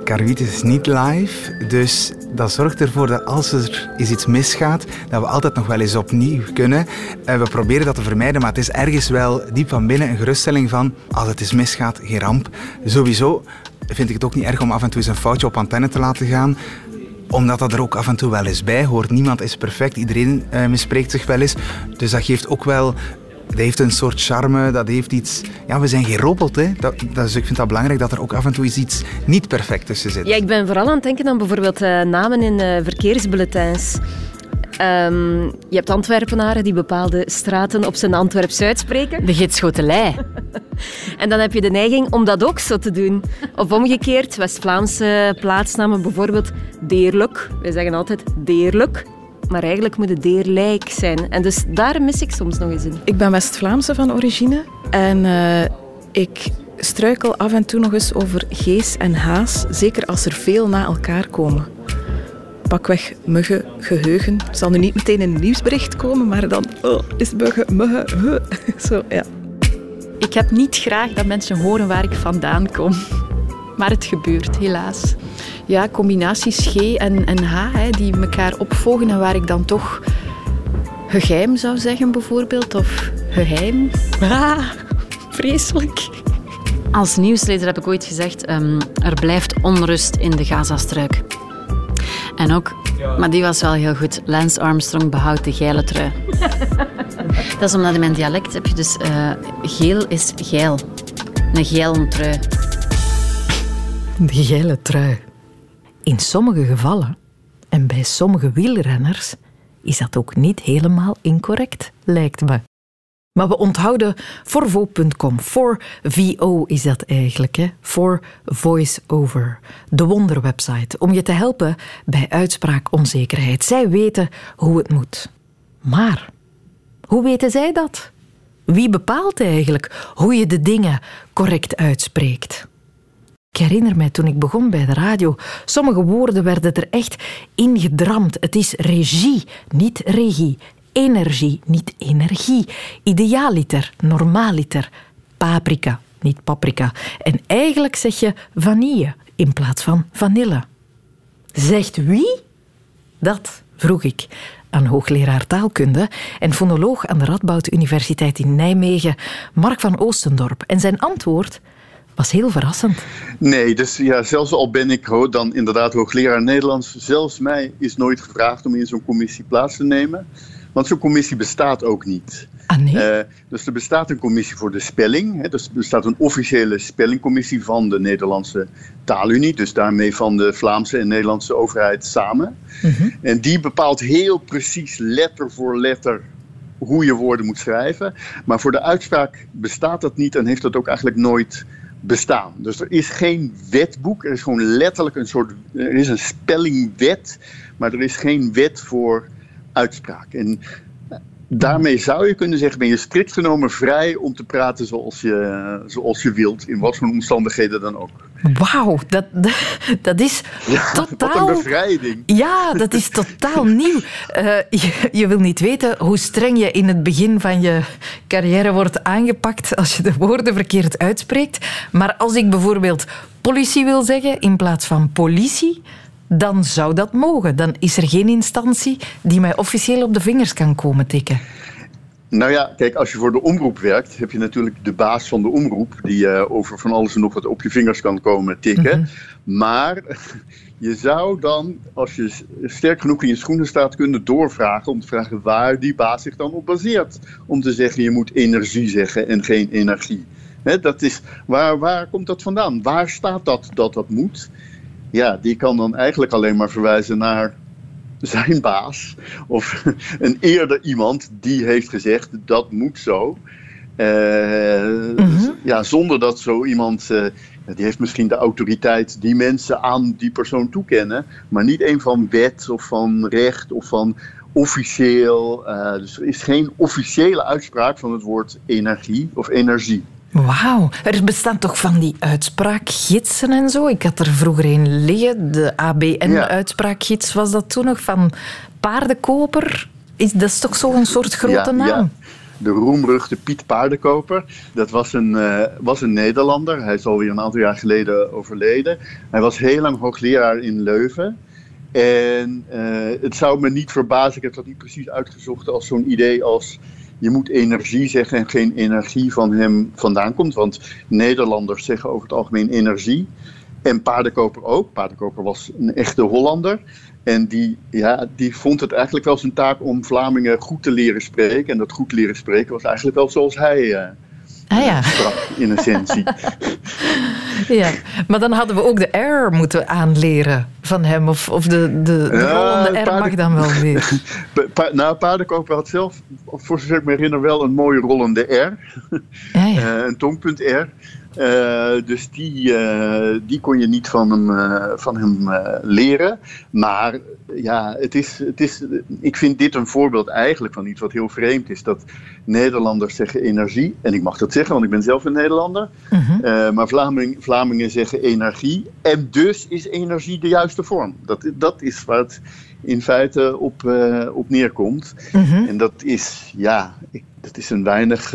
Karwit is niet live, dus dat zorgt ervoor dat als er iets misgaat, dat we altijd nog wel eens opnieuw kunnen. En we proberen dat te vermijden, maar het is ergens wel diep van binnen een geruststelling van als het is misgaat, geen ramp. Sowieso vind ik het ook niet erg om af en toe eens een foutje op antenne te laten gaan omdat dat er ook af en toe wel eens bij hoort. Niemand is perfect, iedereen uh, mispreekt zich wel eens. Dus dat geeft ook wel dat heeft een soort charme, dat heeft iets... Ja, we zijn geen robot, hè. Dat, dat is, ik vind dat belangrijk dat er ook af en toe iets niet perfect tussen zit. Ja, ik ben vooral aan het denken aan bijvoorbeeld uh, namen in uh, verkeersbulletins. Um, je hebt Antwerpenaren die bepaalde straten op zijn Antwerps uitspreken. De gidschotelij. [laughs] en dan heb je de neiging om dat ook zo te doen. Of omgekeerd, West-Vlaamse plaatsnamen, bijvoorbeeld Deerlijk. Wij zeggen altijd Deerlijk maar eigenlijk moet het deerlijk zijn. En dus daar mis ik soms nog eens in. Ik ben West-Vlaamse van origine en uh, ik struikel af en toe nog eens over gees en haas, zeker als er veel na elkaar komen. Pakweg muggen, geheugen. Het zal nu niet meteen in een nieuwsbericht komen, maar dan oh, is muggen, muggen, huh. [laughs] Zo, ja. Ik heb niet graag dat mensen horen waar ik vandaan kom. Maar het gebeurt, helaas ja, combinaties G en, en H hè, die elkaar opvolgen en waar ik dan toch geheim zou zeggen bijvoorbeeld, of geheim. Ah, vreselijk. Als nieuwslezer heb ik ooit gezegd, um, er blijft onrust in de Gazastruik. En ook, maar die was wel heel goed, Lance Armstrong behoudt de geile trui. [laughs] Dat is omdat in mijn dialect heb je dus, uh, geel is geil. Een geile trui. [laughs] De geile trui. In sommige gevallen, en bij sommige wielrenners, is dat ook niet helemaal incorrect, lijkt me. Maar we onthouden forvo.com. For VO is dat eigenlijk, hè? For Voice Over. De wonderwebsite om je te helpen bij uitspraakonzekerheid. Zij weten hoe het moet. Maar hoe weten zij dat? Wie bepaalt eigenlijk hoe je de dingen correct uitspreekt? Ik herinner mij toen ik begon bij de radio, sommige woorden werden er echt ingedramd. Het is regie, niet regie. Energie, niet energie. Idealiter, normaaliter. Paprika, niet paprika. En eigenlijk zeg je vanille in plaats van vanille. Zegt wie? Dat vroeg ik aan hoogleraar taalkunde en fonoloog aan de Radboud Universiteit in Nijmegen, Mark van Oostendorp. En zijn antwoord was heel verrassend. Nee, dus ja, zelfs al ben ik dan inderdaad hoogleraar Nederlands, zelfs mij is nooit gevraagd om in zo'n commissie plaats te nemen. Want zo'n commissie bestaat ook niet. Ah, nee? Eh, dus er bestaat een commissie voor de spelling. Hè, dus er bestaat een officiële spellingcommissie van de Nederlandse Taalunie. Dus daarmee van de Vlaamse en Nederlandse overheid samen. En die bepaalt heel precies letter voor letter hoe je woorden moet schrijven. Maar voor de uitspraak bestaat dat niet en heeft dat ook eigenlijk nooit bestaan. Dus er is geen wetboek, er is gewoon letterlijk een soort, er is een spellingwet, maar er is geen wet voor uitspraak. En daarmee zou je kunnen zeggen, ben je strikt genomen vrij om te praten zoals je, zoals je wilt, in wat voor omstandigheden dan ook. Wauw, dat, [laughs] dat is totaal... Wat een bevrijding. Ja, dat is [laughs] totaal nieuw. Uh, je, je, wil niet weten hoe streng je in het begin van je carrière wordt aangepakt als je de woorden verkeerd uitspreekt. Maar als ik bijvoorbeeld politie wil zeggen in plaats van politie, dan zou dat mogen. Dan is er geen instantie die mij officieel op de vingers kan komen tikken. Nou ja, kijk, als je voor de omroep werkt, heb je natuurlijk de baas van de omroep, die uh, over van alles en nog wat op je vingers kan komen tikken. Mhm. Maar je zou dan, als je sterk genoeg in je schoenen staat, kunnen doorvragen om te vragen waar die baas zich dan op baseert. Om te zeggen, je moet energie zeggen en geen energie. dat is, waar, waar komt dat vandaan? Waar staat dat dat dat moet? Ja, die kan dan eigenlijk alleen maar verwijzen naar zijn baas of [laughs] een eerder iemand die heeft gezegd dat moet zo. Uh, ja, zonder dat zo iemand, uh, die heeft misschien de autoriteit die mensen aan die persoon toekennen, maar niet een van wet of van recht of van officieel. Uh, dus er is geen officiële uitspraak van het woord energie of energie. Wauw, er bestaan toch van die uitspraakgidsen en zo? Ik had er vroeger een liggen, de ABN-uitspraakgids was dat toen nog, van paardenkoper. Is, dat is toch zo'n soort grote naam? Ja. De roemruchte Piet Paardenkoper, dat was een, uh, was een Nederlander. Hij is alweer een aantal jaar geleden overleden. Hij was heel lang hoogleraar in Leuven. En uh, het zou me niet verbazen, ik heb dat niet precies uitgezocht, als zo'n idee als je moet energie zeggen en geen energie van hem vandaan komt. Want Nederlanders zeggen over het algemeen energie. En Paardenkoper ook. Paardenkoper was een echte Hollander. En die, ja, die vond het eigenlijk wel zijn taak om Vlamingen goed te leren spreken. En dat goed leren spreken was eigenlijk wel zoals hij uh, ah, ja. sprak, in essentie. [laughs] ja, maar dan hadden we ook de R moeten aanleren van hem. Of, of de, de, de ja, rollende R mag dan wel weer. [laughs] Pa, nou, Paardenkoper had zelf, voor zover ik me herinner, wel een mooie rollende R. Ja, ja. Uh, een tongpunt R. Uh, dus die, uh, die kon je niet van hem, uh, van hem leren. Maar ja, het is, het is, ik vind dit een voorbeeld eigenlijk van iets wat heel vreemd is. Dat Nederlanders zeggen energie. En ik mag dat zeggen, want ik ben zelf een Nederlander. -huh. maar Vlaming, Vlamingen zeggen energie. En dus is energie de juiste vorm. Dat, dat is waar het in feite op, op neerkomt. -huh. En dat is, ja, dat is een weinig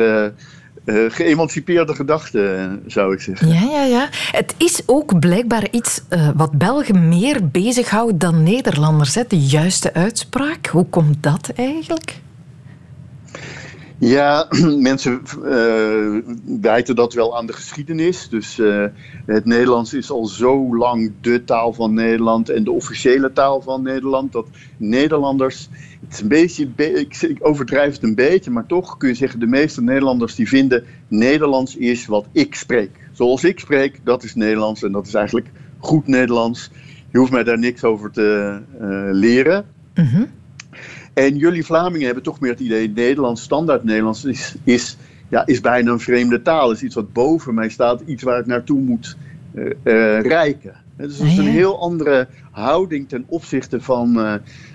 uh, geëmancipeerde gedachte, zou ik zeggen. Ja, ja, ja. Het is ook blijkbaar iets uh, wat Belgen meer bezighoudt dan Nederlanders. Hè? De juiste uitspraak. Hoe komt dat eigenlijk? Ja, [clears throat] mensen uh, wijten dat wel aan de geschiedenis. Dus uh, het Nederlands is al zo lang de taal van Nederland en de officiële taal van Nederland. Dat Nederlanders, het is een beetje, ik overdrijf het een beetje, maar toch kun je zeggen, de meeste Nederlanders die vinden Nederlands is wat ik spreek. Zoals ik spreek, dat is Nederlands en dat is eigenlijk goed Nederlands. Je hoeft mij daar niks over te uh, leren. -hmm. En jullie Vlamingen hebben toch meer het idee, Nederlands, standaard Nederlands, is, is, ja, is bijna een vreemde taal. is iets wat boven mij staat, iets waar ik naartoe moet uh, uh, reiken. Dus dat is een heel andere houding ten opzichte van, uh,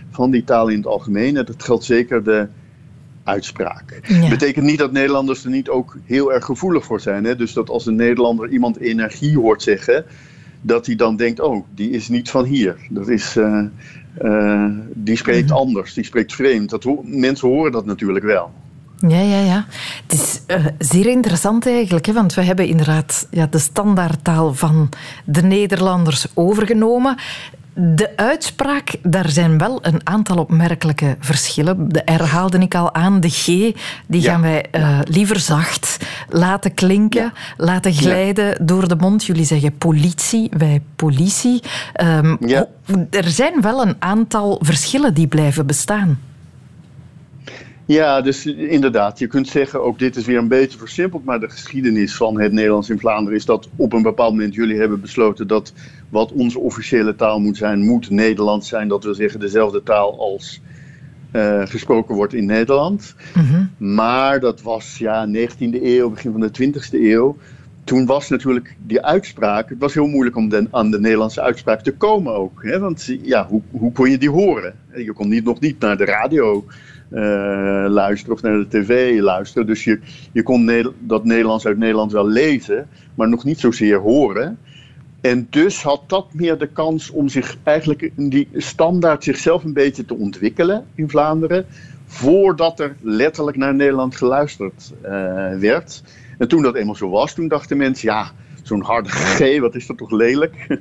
van die taal in het algemeen. En dat geldt zeker de uitspraak. Ja. Betekent niet dat Nederlanders er niet ook heel erg gevoelig voor zijn. Hè? Dus dat als een Nederlander iemand energie hoort zeggen, dat hij dan denkt, oh, die is niet van hier. Dat is, uh, uh, die spreekt anders, die spreekt vreemd. Dat ho mensen horen dat natuurlijk wel. Ja, ja, ja. Het is uh, zeer interessant eigenlijk, hè, want we hebben inderdaad ja, de standaardtaal van de Nederlanders overgenomen. De uitspraak, daar zijn wel een aantal opmerkelijke verschillen. De R haalde ik al aan. De G, die ja. gaan wij uh, ja. liever zacht laten klinken, ja. laten glijden door de mond. Jullie zeggen politie, wij politie. Um, er zijn wel een aantal verschillen die blijven bestaan. Ja, dus inderdaad, je kunt zeggen, ook dit is weer een beetje versimpeld, maar de geschiedenis van het Nederlands in Vlaanderen is dat op een bepaald moment jullie hebben besloten dat wat onze officiële taal moet zijn, moet Nederlands zijn. Dat wil zeggen dezelfde taal als uh, gesproken wordt in Nederland. Maar dat was ja 19e eeuw, begin van de 20e eeuw. Toen was natuurlijk die uitspraak, het was heel moeilijk om de, aan de Nederlandse uitspraak te komen ook. Hè? Want ja, hoe, hoe kon je die horen? Je kon niet, nog niet naar de radio luisteren of naar de tv luisteren. Dus je, je kon dat Nederlands uit Nederland wel lezen, maar nog niet zozeer horen. En dus had dat meer de kans om zich eigenlijk die standaard zichzelf een beetje te ontwikkelen in Vlaanderen. Voordat er letterlijk naar Nederland geluisterd uh, werd. En toen dat eenmaal zo was, toen dachten mensen, ja, zo'n harde G, wat is dat toch lelijk? [laughs]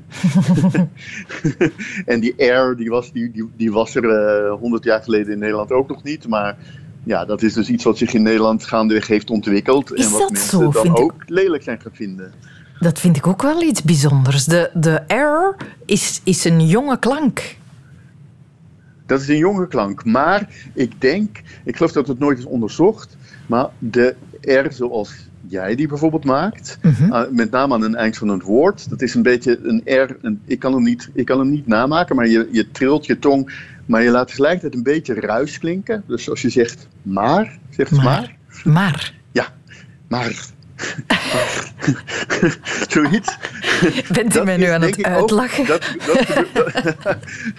en die R, die was, die, die, die was er uh, 100 jaar geleden in Nederland ook nog niet. Maar ja, dat is dus iets wat zich in Nederland gaandeweg heeft ontwikkeld. Is en wat dat mensen zo, dan vind ik? ook lelijk zijn gaan vinden. Dat vind ik ook wel iets bijzonders. De, de R is, is een jonge klank. Dat is een jonge klank. Maar ik denk, ik geloof dat het nooit is onderzocht, maar de R zoals jij die bijvoorbeeld maakt, uh, met name aan een eind van een woord, dat is een beetje een R, een, ik, kan hem niet, ik kan hem niet namaken, maar je, je trilt je tong, maar je laat tegelijkertijd een beetje ruis klinken. Dus als je zegt maar, zegt het maar. Maar. Ja, maar. [laughs] Zoiets. Bent u mij nu aan het uitlachen? dat, dat gebeurde,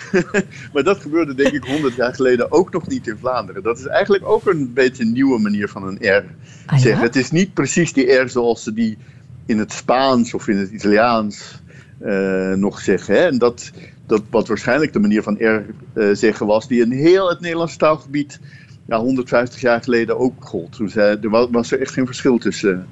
[laughs] maar dat gebeurde denk ik 100 jaar geleden ook nog niet in Vlaanderen. Dat is eigenlijk ook een beetje een nieuwe manier van een R Ah, zeggen. Het is niet precies die R zoals ze die in het Spaans of in het Italiaans uh, nog zeggen. Hè? En dat, dat wat waarschijnlijk de manier van R uh, zeggen was, die in heel het Nederlandse taalgebied ja, 150 jaar geleden ook gold. Toen zei, er was, was er echt geen verschil tussen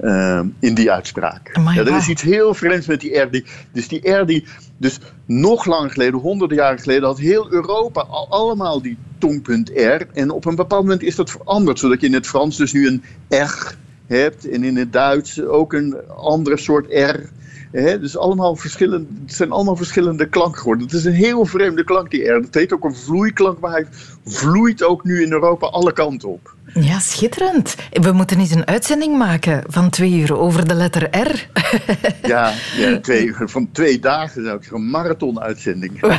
uh, in die uitspraak. Oh ja, er is iets heel vreemds met die R. Die, dus die R die, dus nog lang geleden, honderden jaren geleden, had heel Europa al, allemaal die tongpunt R. En op een bepaald moment is dat veranderd, zodat je in het Frans dus nu een R hebt en in het Duits ook een andere soort R. Dus allemaal verschillende, het zijn allemaal verschillende klanken geworden. Het is een heel vreemde klank, die R. Dat heet ook een vloeiklank, maar hij vloeit ook nu in Europa alle kanten op. Ja, schitterend. We moeten eens een uitzending maken van twee uur over de letter R. Ja, ja twee, van twee dagen zou ik zeggen, een marathon-uitzending. [laughs]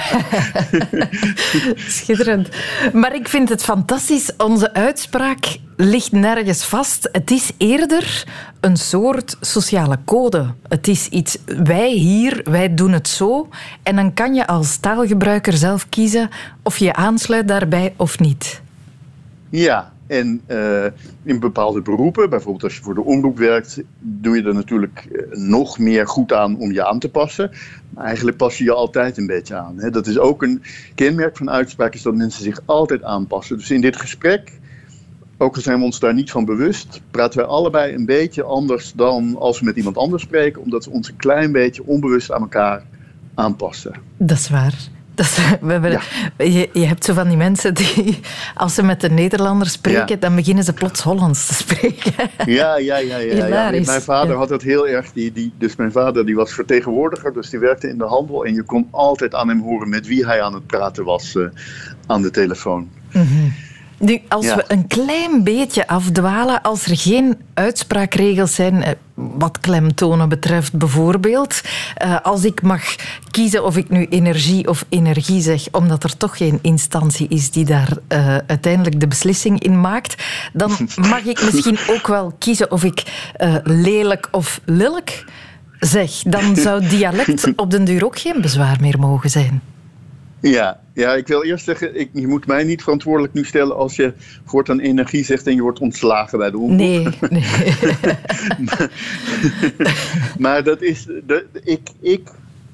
Schitterend. Maar ik vind het fantastisch. Onze uitspraak ligt nergens vast. Het is eerder een soort sociale code. Het is iets, wij hier, wij doen het zo. En dan kan je als taalgebruiker zelf kiezen of je aansluit daarbij of niet. Ja, en uh, in bepaalde beroepen, bijvoorbeeld als je voor de omroep werkt, doe je er natuurlijk nog meer goed aan om je aan te passen. Maar eigenlijk pas je je altijd een beetje aan. Hè. Dat is ook een kenmerk van uitspraak, is dat mensen zich altijd aanpassen. Dus in dit gesprek, ook al zijn we ons daar niet van bewust, praten wij allebei een beetje anders dan als we met iemand anders spreken, omdat we ons een klein beetje onbewust aan elkaar aanpassen. Dat is waar. Dat, we hebben, ja. je, je, hebt zo van die mensen die, als ze met de Nederlanders spreken, ja. dan beginnen ze plots Hollands te spreken. Ja, ja, ja. ja, ja. Mijn vader had het heel erg. Die, die, dus mijn vader die was vertegenwoordiger, dus die werkte in de handel. En je kon altijd aan hem horen met wie hij aan het praten was uh, aan de telefoon. Mm -hmm. Nu, als ja. we een klein beetje afdwalen, als er geen uitspraakregels zijn, wat klemtonen betreft bijvoorbeeld, als ik mag kiezen of ik nu energie of energie zeg, omdat er toch geen instantie is die daar uh, uiteindelijk de beslissing in maakt, dan [laughs] mag ik misschien ook wel kiezen of ik uh, lelijk of lelijk zeg. Dan zou dialect [laughs] op den duur ook geen bezwaar meer mogen zijn. Ja, ja, ik wil eerst zeggen, ik, je moet mij niet verantwoordelijk nu stellen als je voortaan energie zegt en je wordt ontslagen bij de omroep. Nee, nee. [laughs] maar, maar, dat is, dat, ik, ik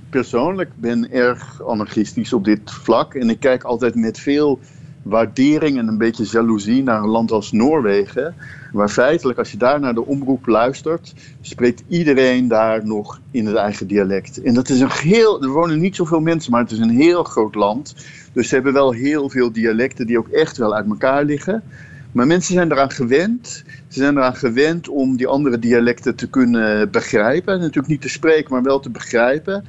persoonlijk ben erg anarchistisch op dit vlak en ik kijk altijd met veel waardering en een beetje jaloezie naar een land als Noorwegen. Waar feitelijk, als je daar naar de omroep luistert, spreekt iedereen daar nog in het eigen dialect. En dat is een heel, er wonen niet zoveel mensen, maar het is een heel groot land. Dus ze hebben wel heel veel dialecten die ook echt wel uit elkaar liggen. Maar mensen zijn eraan gewend. Ze zijn eraan gewend om die andere dialecten te kunnen begrijpen. Natuurlijk niet te spreken, maar wel te begrijpen.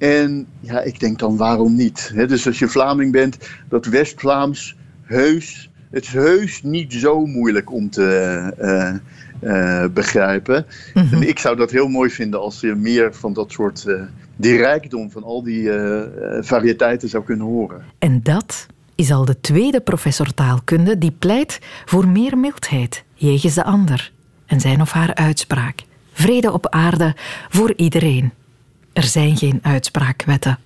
En ja, ik denk dan waarom niet? He, dus als je Vlaming bent, dat West-Vlaams heus het is heus niet zo moeilijk om te eh, eh, begrijpen. Mhm. En ik zou dat heel mooi vinden als je meer van dat soort, eh, die rijkdom van al die eh, eh, variëteiten zou kunnen horen. En dat is al de tweede professor taalkunde die pleit voor meer mildheid jegens de ander en zijn of haar uitspraak. Vrede op aarde voor iedereen. Er zijn geen uitspraakwetten.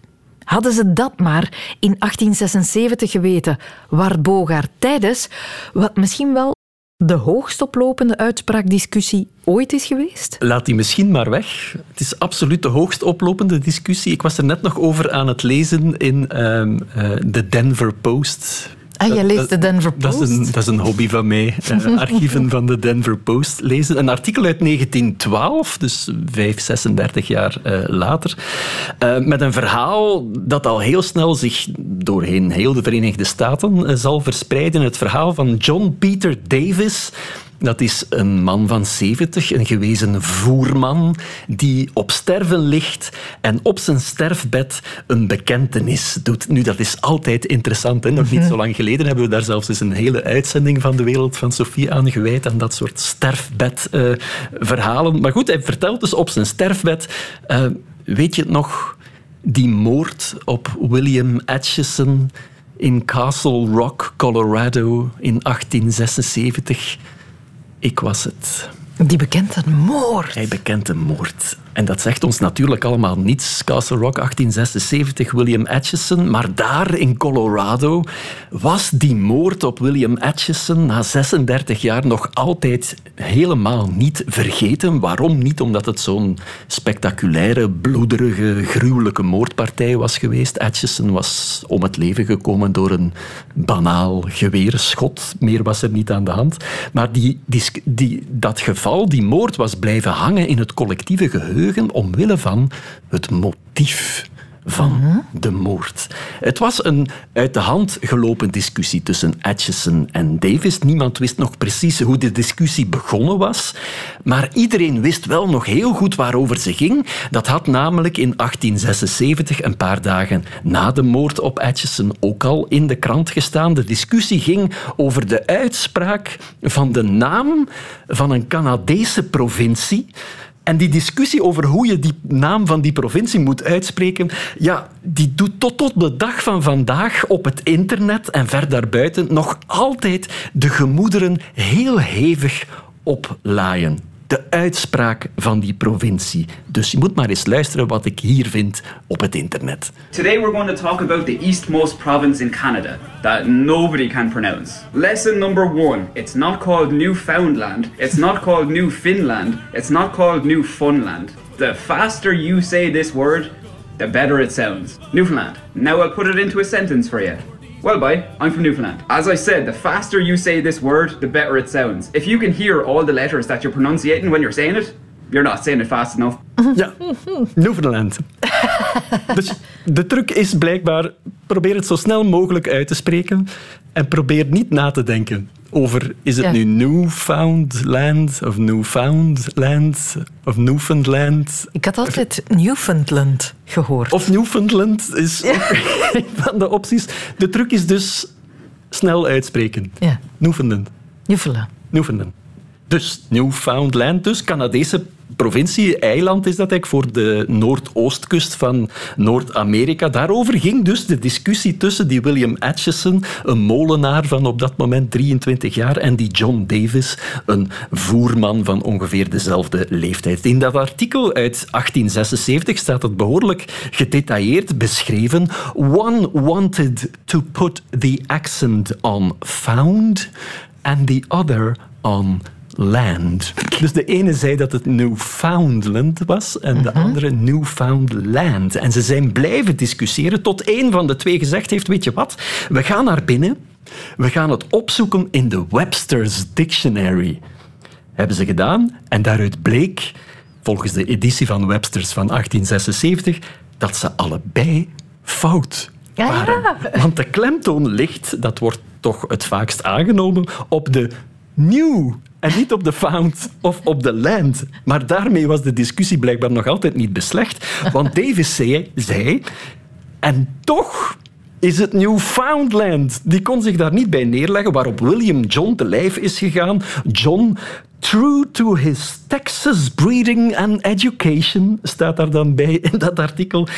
Hadden ze dat maar in 1876 geweten, waar Bogaert tijdens wat misschien wel de hoogst oplopende uitspraakdiscussie ooit is geweest? Laat die misschien maar weg. Het is absoluut de hoogst oplopende discussie. Ik was er net nog over aan het lezen in ehm, eh, de Denver Post. Ah, jij leest de Denver Dat is een, Post? dat is een hobby van mij. eh, [laughs] archieven van de Denver Post lezen. Een artikel uit 1912, dus 5, 36 jaar eh, later. eh, met een verhaal dat al heel snel zich doorheen heel de Verenigde Staten zal verspreiden. Het verhaal van John Peter Davis. Dat is een man van 70, een gewezen voerman, die op sterven ligt en op zijn sterfbed een bekentenis doet. Nu, dat is altijd interessant. Hè? Nog niet zo lang geleden hebben we daar zelfs eens een hele uitzending van de Wereld van Sophie aan gewijd, aan dat soort sterfbedverhalen. maar goed, hij vertelt dus op zijn sterfbed, eh, weet je het nog, die moord op William Atchison in Castle Rock, Colorado in 1876. Ik was het. Die bekent een moord. Hij bekent een moord. En dat zegt ons natuurlijk allemaal niets. Castle Rock 1876, William Atchison. Maar daar in Colorado was die moord op William Atchison na 36 jaar nog altijd helemaal niet vergeten. Waarom niet? Omdat het zo'n spectaculaire, bloederige, gruwelijke moordpartij was geweest. Atchison was om het leven gekomen door een banaal geweerschot. Meer was er niet aan de hand. Maar die, die, dat geval, die moord, was blijven hangen in het collectieve geheugen omwille van het motief van de moord. Het was een uit de hand gelopen discussie tussen Atchison en Davis. Niemand wist nog precies hoe de discussie begonnen was, maar iedereen wist wel nog heel goed waarover ze ging. Dat had namelijk in 1876, een paar dagen na de moord op Atchison, ook al in de krant gestaan. De discussie ging over de uitspraak van de naam van een Canadese provincie. En die discussie over hoe je die naam van die provincie moet uitspreken, ja, die doet tot op de dag van vandaag op het internet en ver daarbuiten nog altijd de gemoederen heel hevig oplaaien. De uitspraak van die provincie. Dus je moet maar eens luisteren wat ik hier vind op het internet. Today we're going to talk about the eastmost province in Canada that nobody can pronounce. Lesson number one it's not called Newfoundland, it's not called New Finland, it's not called New Funland. The faster you say this word, the better it sounds. Newfoundland. Now I'll put it into a sentence for you. Well, bye, I'm from Newfoundland. As I said, the faster you say this word, the better it sounds. If you can hear all the letters that you're pronunciating when you're saying it, you're not saying it fast enough. [laughs] Ja, Newfoundland. [laughs] dus de truc is blijkbaar, probeer het zo snel mogelijk uit te spreken en probeer niet na te denken over is het Ja. nu Newfoundland of Newfoundland of Newfoundland. Ik had altijd Newfoundland gehoord. Of Newfoundland is een van de opties. De truc is dus snel uitspreken. Ja. Newfoundland. Newfoundland. Newfoundland. Dus Newfoundland, dus Canadese provincie, eiland is dat eigenlijk voor de noordoostkust van Noord-Amerika. Daarover ging dus de discussie tussen die William Atchison, een molenaar van op dat moment 23 jaar, en die John Davis, een voerman van ongeveer dezelfde leeftijd. In dat artikel uit 1876 staat het behoorlijk gedetailleerd beschreven. One wanted to put the accent on found and the other on land. Dus de ene zei dat het Newfoundland was en de andere Newfoundland. En ze zijn blijven discussiëren tot één van de twee gezegd heeft, weet je wat, we gaan naar binnen, we gaan het opzoeken in de Webster's Dictionary. Hebben ze gedaan en daaruit bleek, volgens de editie van Webster's van 1876, dat ze allebei fout waren. Want de klemtoon ligt, dat wordt toch het vaakst aangenomen, op de new en niet op de found of op de land. Maar daarmee was de discussie blijkbaar nog altijd niet beslecht. Want Davis zei, zei en toch is het Newfoundland. Die kon zich daar niet bij neerleggen, waarop William John te lijf is gegaan. John True to his Texas breeding and education, staat daar dan bij in dat artikel.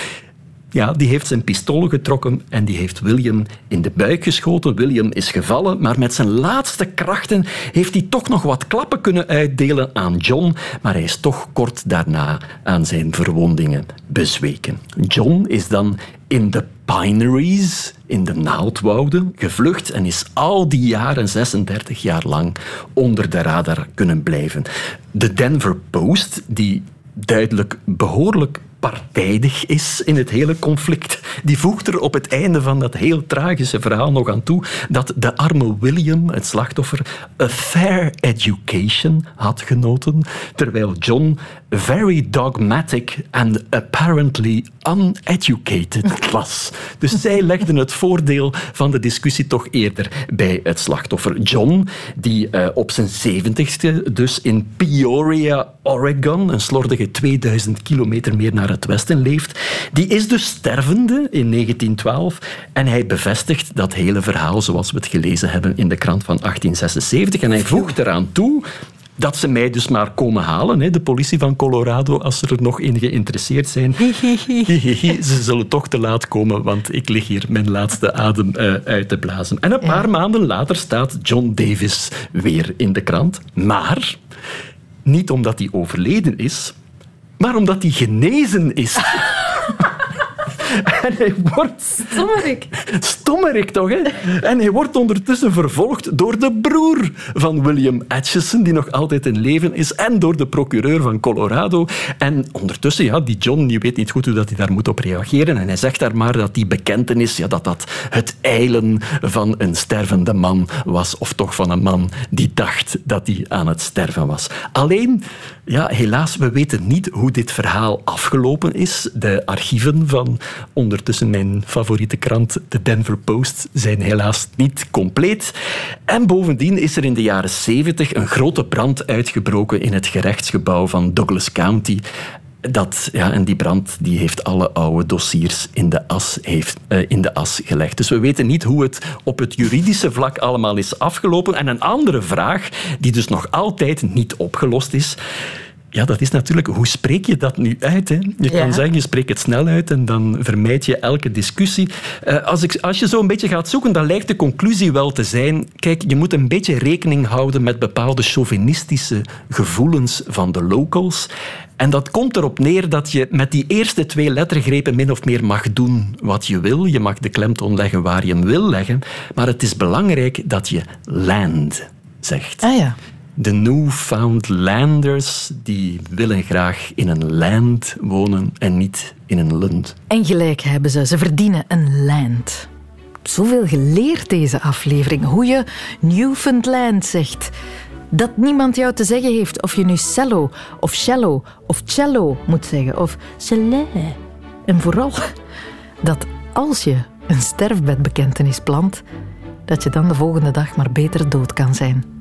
Ja, die heeft zijn pistool getrokken en die heeft William in de buik geschoten. William is gevallen, maar met zijn laatste krachten heeft hij toch nog wat klappen kunnen uitdelen aan John, maar hij is toch kort daarna aan zijn verwondingen bezweken. John is dan in de pineries, in de naaldwouden, gevlucht en is al die jaren, 36 jaar lang, onder de radar kunnen blijven. De Denver Post, die duidelijk behoorlijk partijdig is in het hele conflict. Die voegt er op het einde van dat heel tragische verhaal nog aan toe dat de arme William, het slachtoffer, a fair education had genoten, terwijl John very dogmatic and apparently uneducated was. Dus zij legden het voordeel van de discussie toch eerder bij het slachtoffer. John, die uh, op zijn zeventigste dus in Peoria, Oregon, een slordige 2000 kilometer meer naar het westen leeft, die is dus stervende in 1912 en hij bevestigt dat hele verhaal zoals we het gelezen hebben in de krant van 1876 en hij voegt eraan toe dat ze mij dus maar komen halen, hè, de politie van Colorado, als ze er nog in geïnteresseerd zijn. ze zullen toch te laat komen, want ik lig hier mijn laatste adem uh, uit te blazen. En een paar maanden later staat John Davis weer in de krant. Maar niet omdat hij overleden is, maar omdat hij genezen is. [laughs] En hij wordt... Stommerik. Stommerik toch, hè? En hij wordt ondertussen vervolgd door de broer van William Atchison, die nog altijd in leven is, en door de procureur van Colorado. En ondertussen, ja, die John, die weet niet goed hoe dat hij daar moet op reageren. En hij zegt daar maar dat die bekentenis, ja, dat dat het eilen van een stervende man was. Of toch van een man die dacht dat hij aan het sterven was. Alleen, ja, helaas, we weten niet hoe dit verhaal afgelopen is. De archieven van ondertussen mijn favoriete krant, de Denver Post, zijn helaas niet compleet. En bovendien is er in de jaren 70 een grote brand uitgebroken in het gerechtsgebouw van Douglas County. Dat, ja, en die brand die heeft alle oude dossiers in de, as, heeft, uh, in de as gelegd. Dus we weten niet hoe het op het juridische vlak allemaal is afgelopen. En een andere vraag, die dus nog altijd niet opgelost is, ja, dat is natuurlijk, hoe spreek je dat nu uit? Hè? Je kan zeggen, je spreekt het snel uit en dan vermijd je elke discussie. Uh, als, ik, als je zo een beetje gaat zoeken, dan lijkt de conclusie wel te zijn, kijk, je moet een beetje rekening houden met bepaalde chauvinistische gevoelens van de locals. En dat komt erop neer dat je met die eerste twee lettergrepen min of meer mag doen wat je wil. Je mag de klemtoon leggen waar je hem wil leggen. Maar het is belangrijk dat je land zegt. Ah ja. De Newfoundlanders die willen graag in een land wonen en niet in een lund. En gelijk hebben ze. Ze verdienen een land. Zoveel geleerd deze aflevering. Hoe je Newfoundland zegt. Dat niemand jou te zeggen heeft of je nu cello of cello of cello moet zeggen of cello. En vooral dat als je een sterfbedbekentenis plant, dat je dan de volgende dag maar beter dood kan zijn.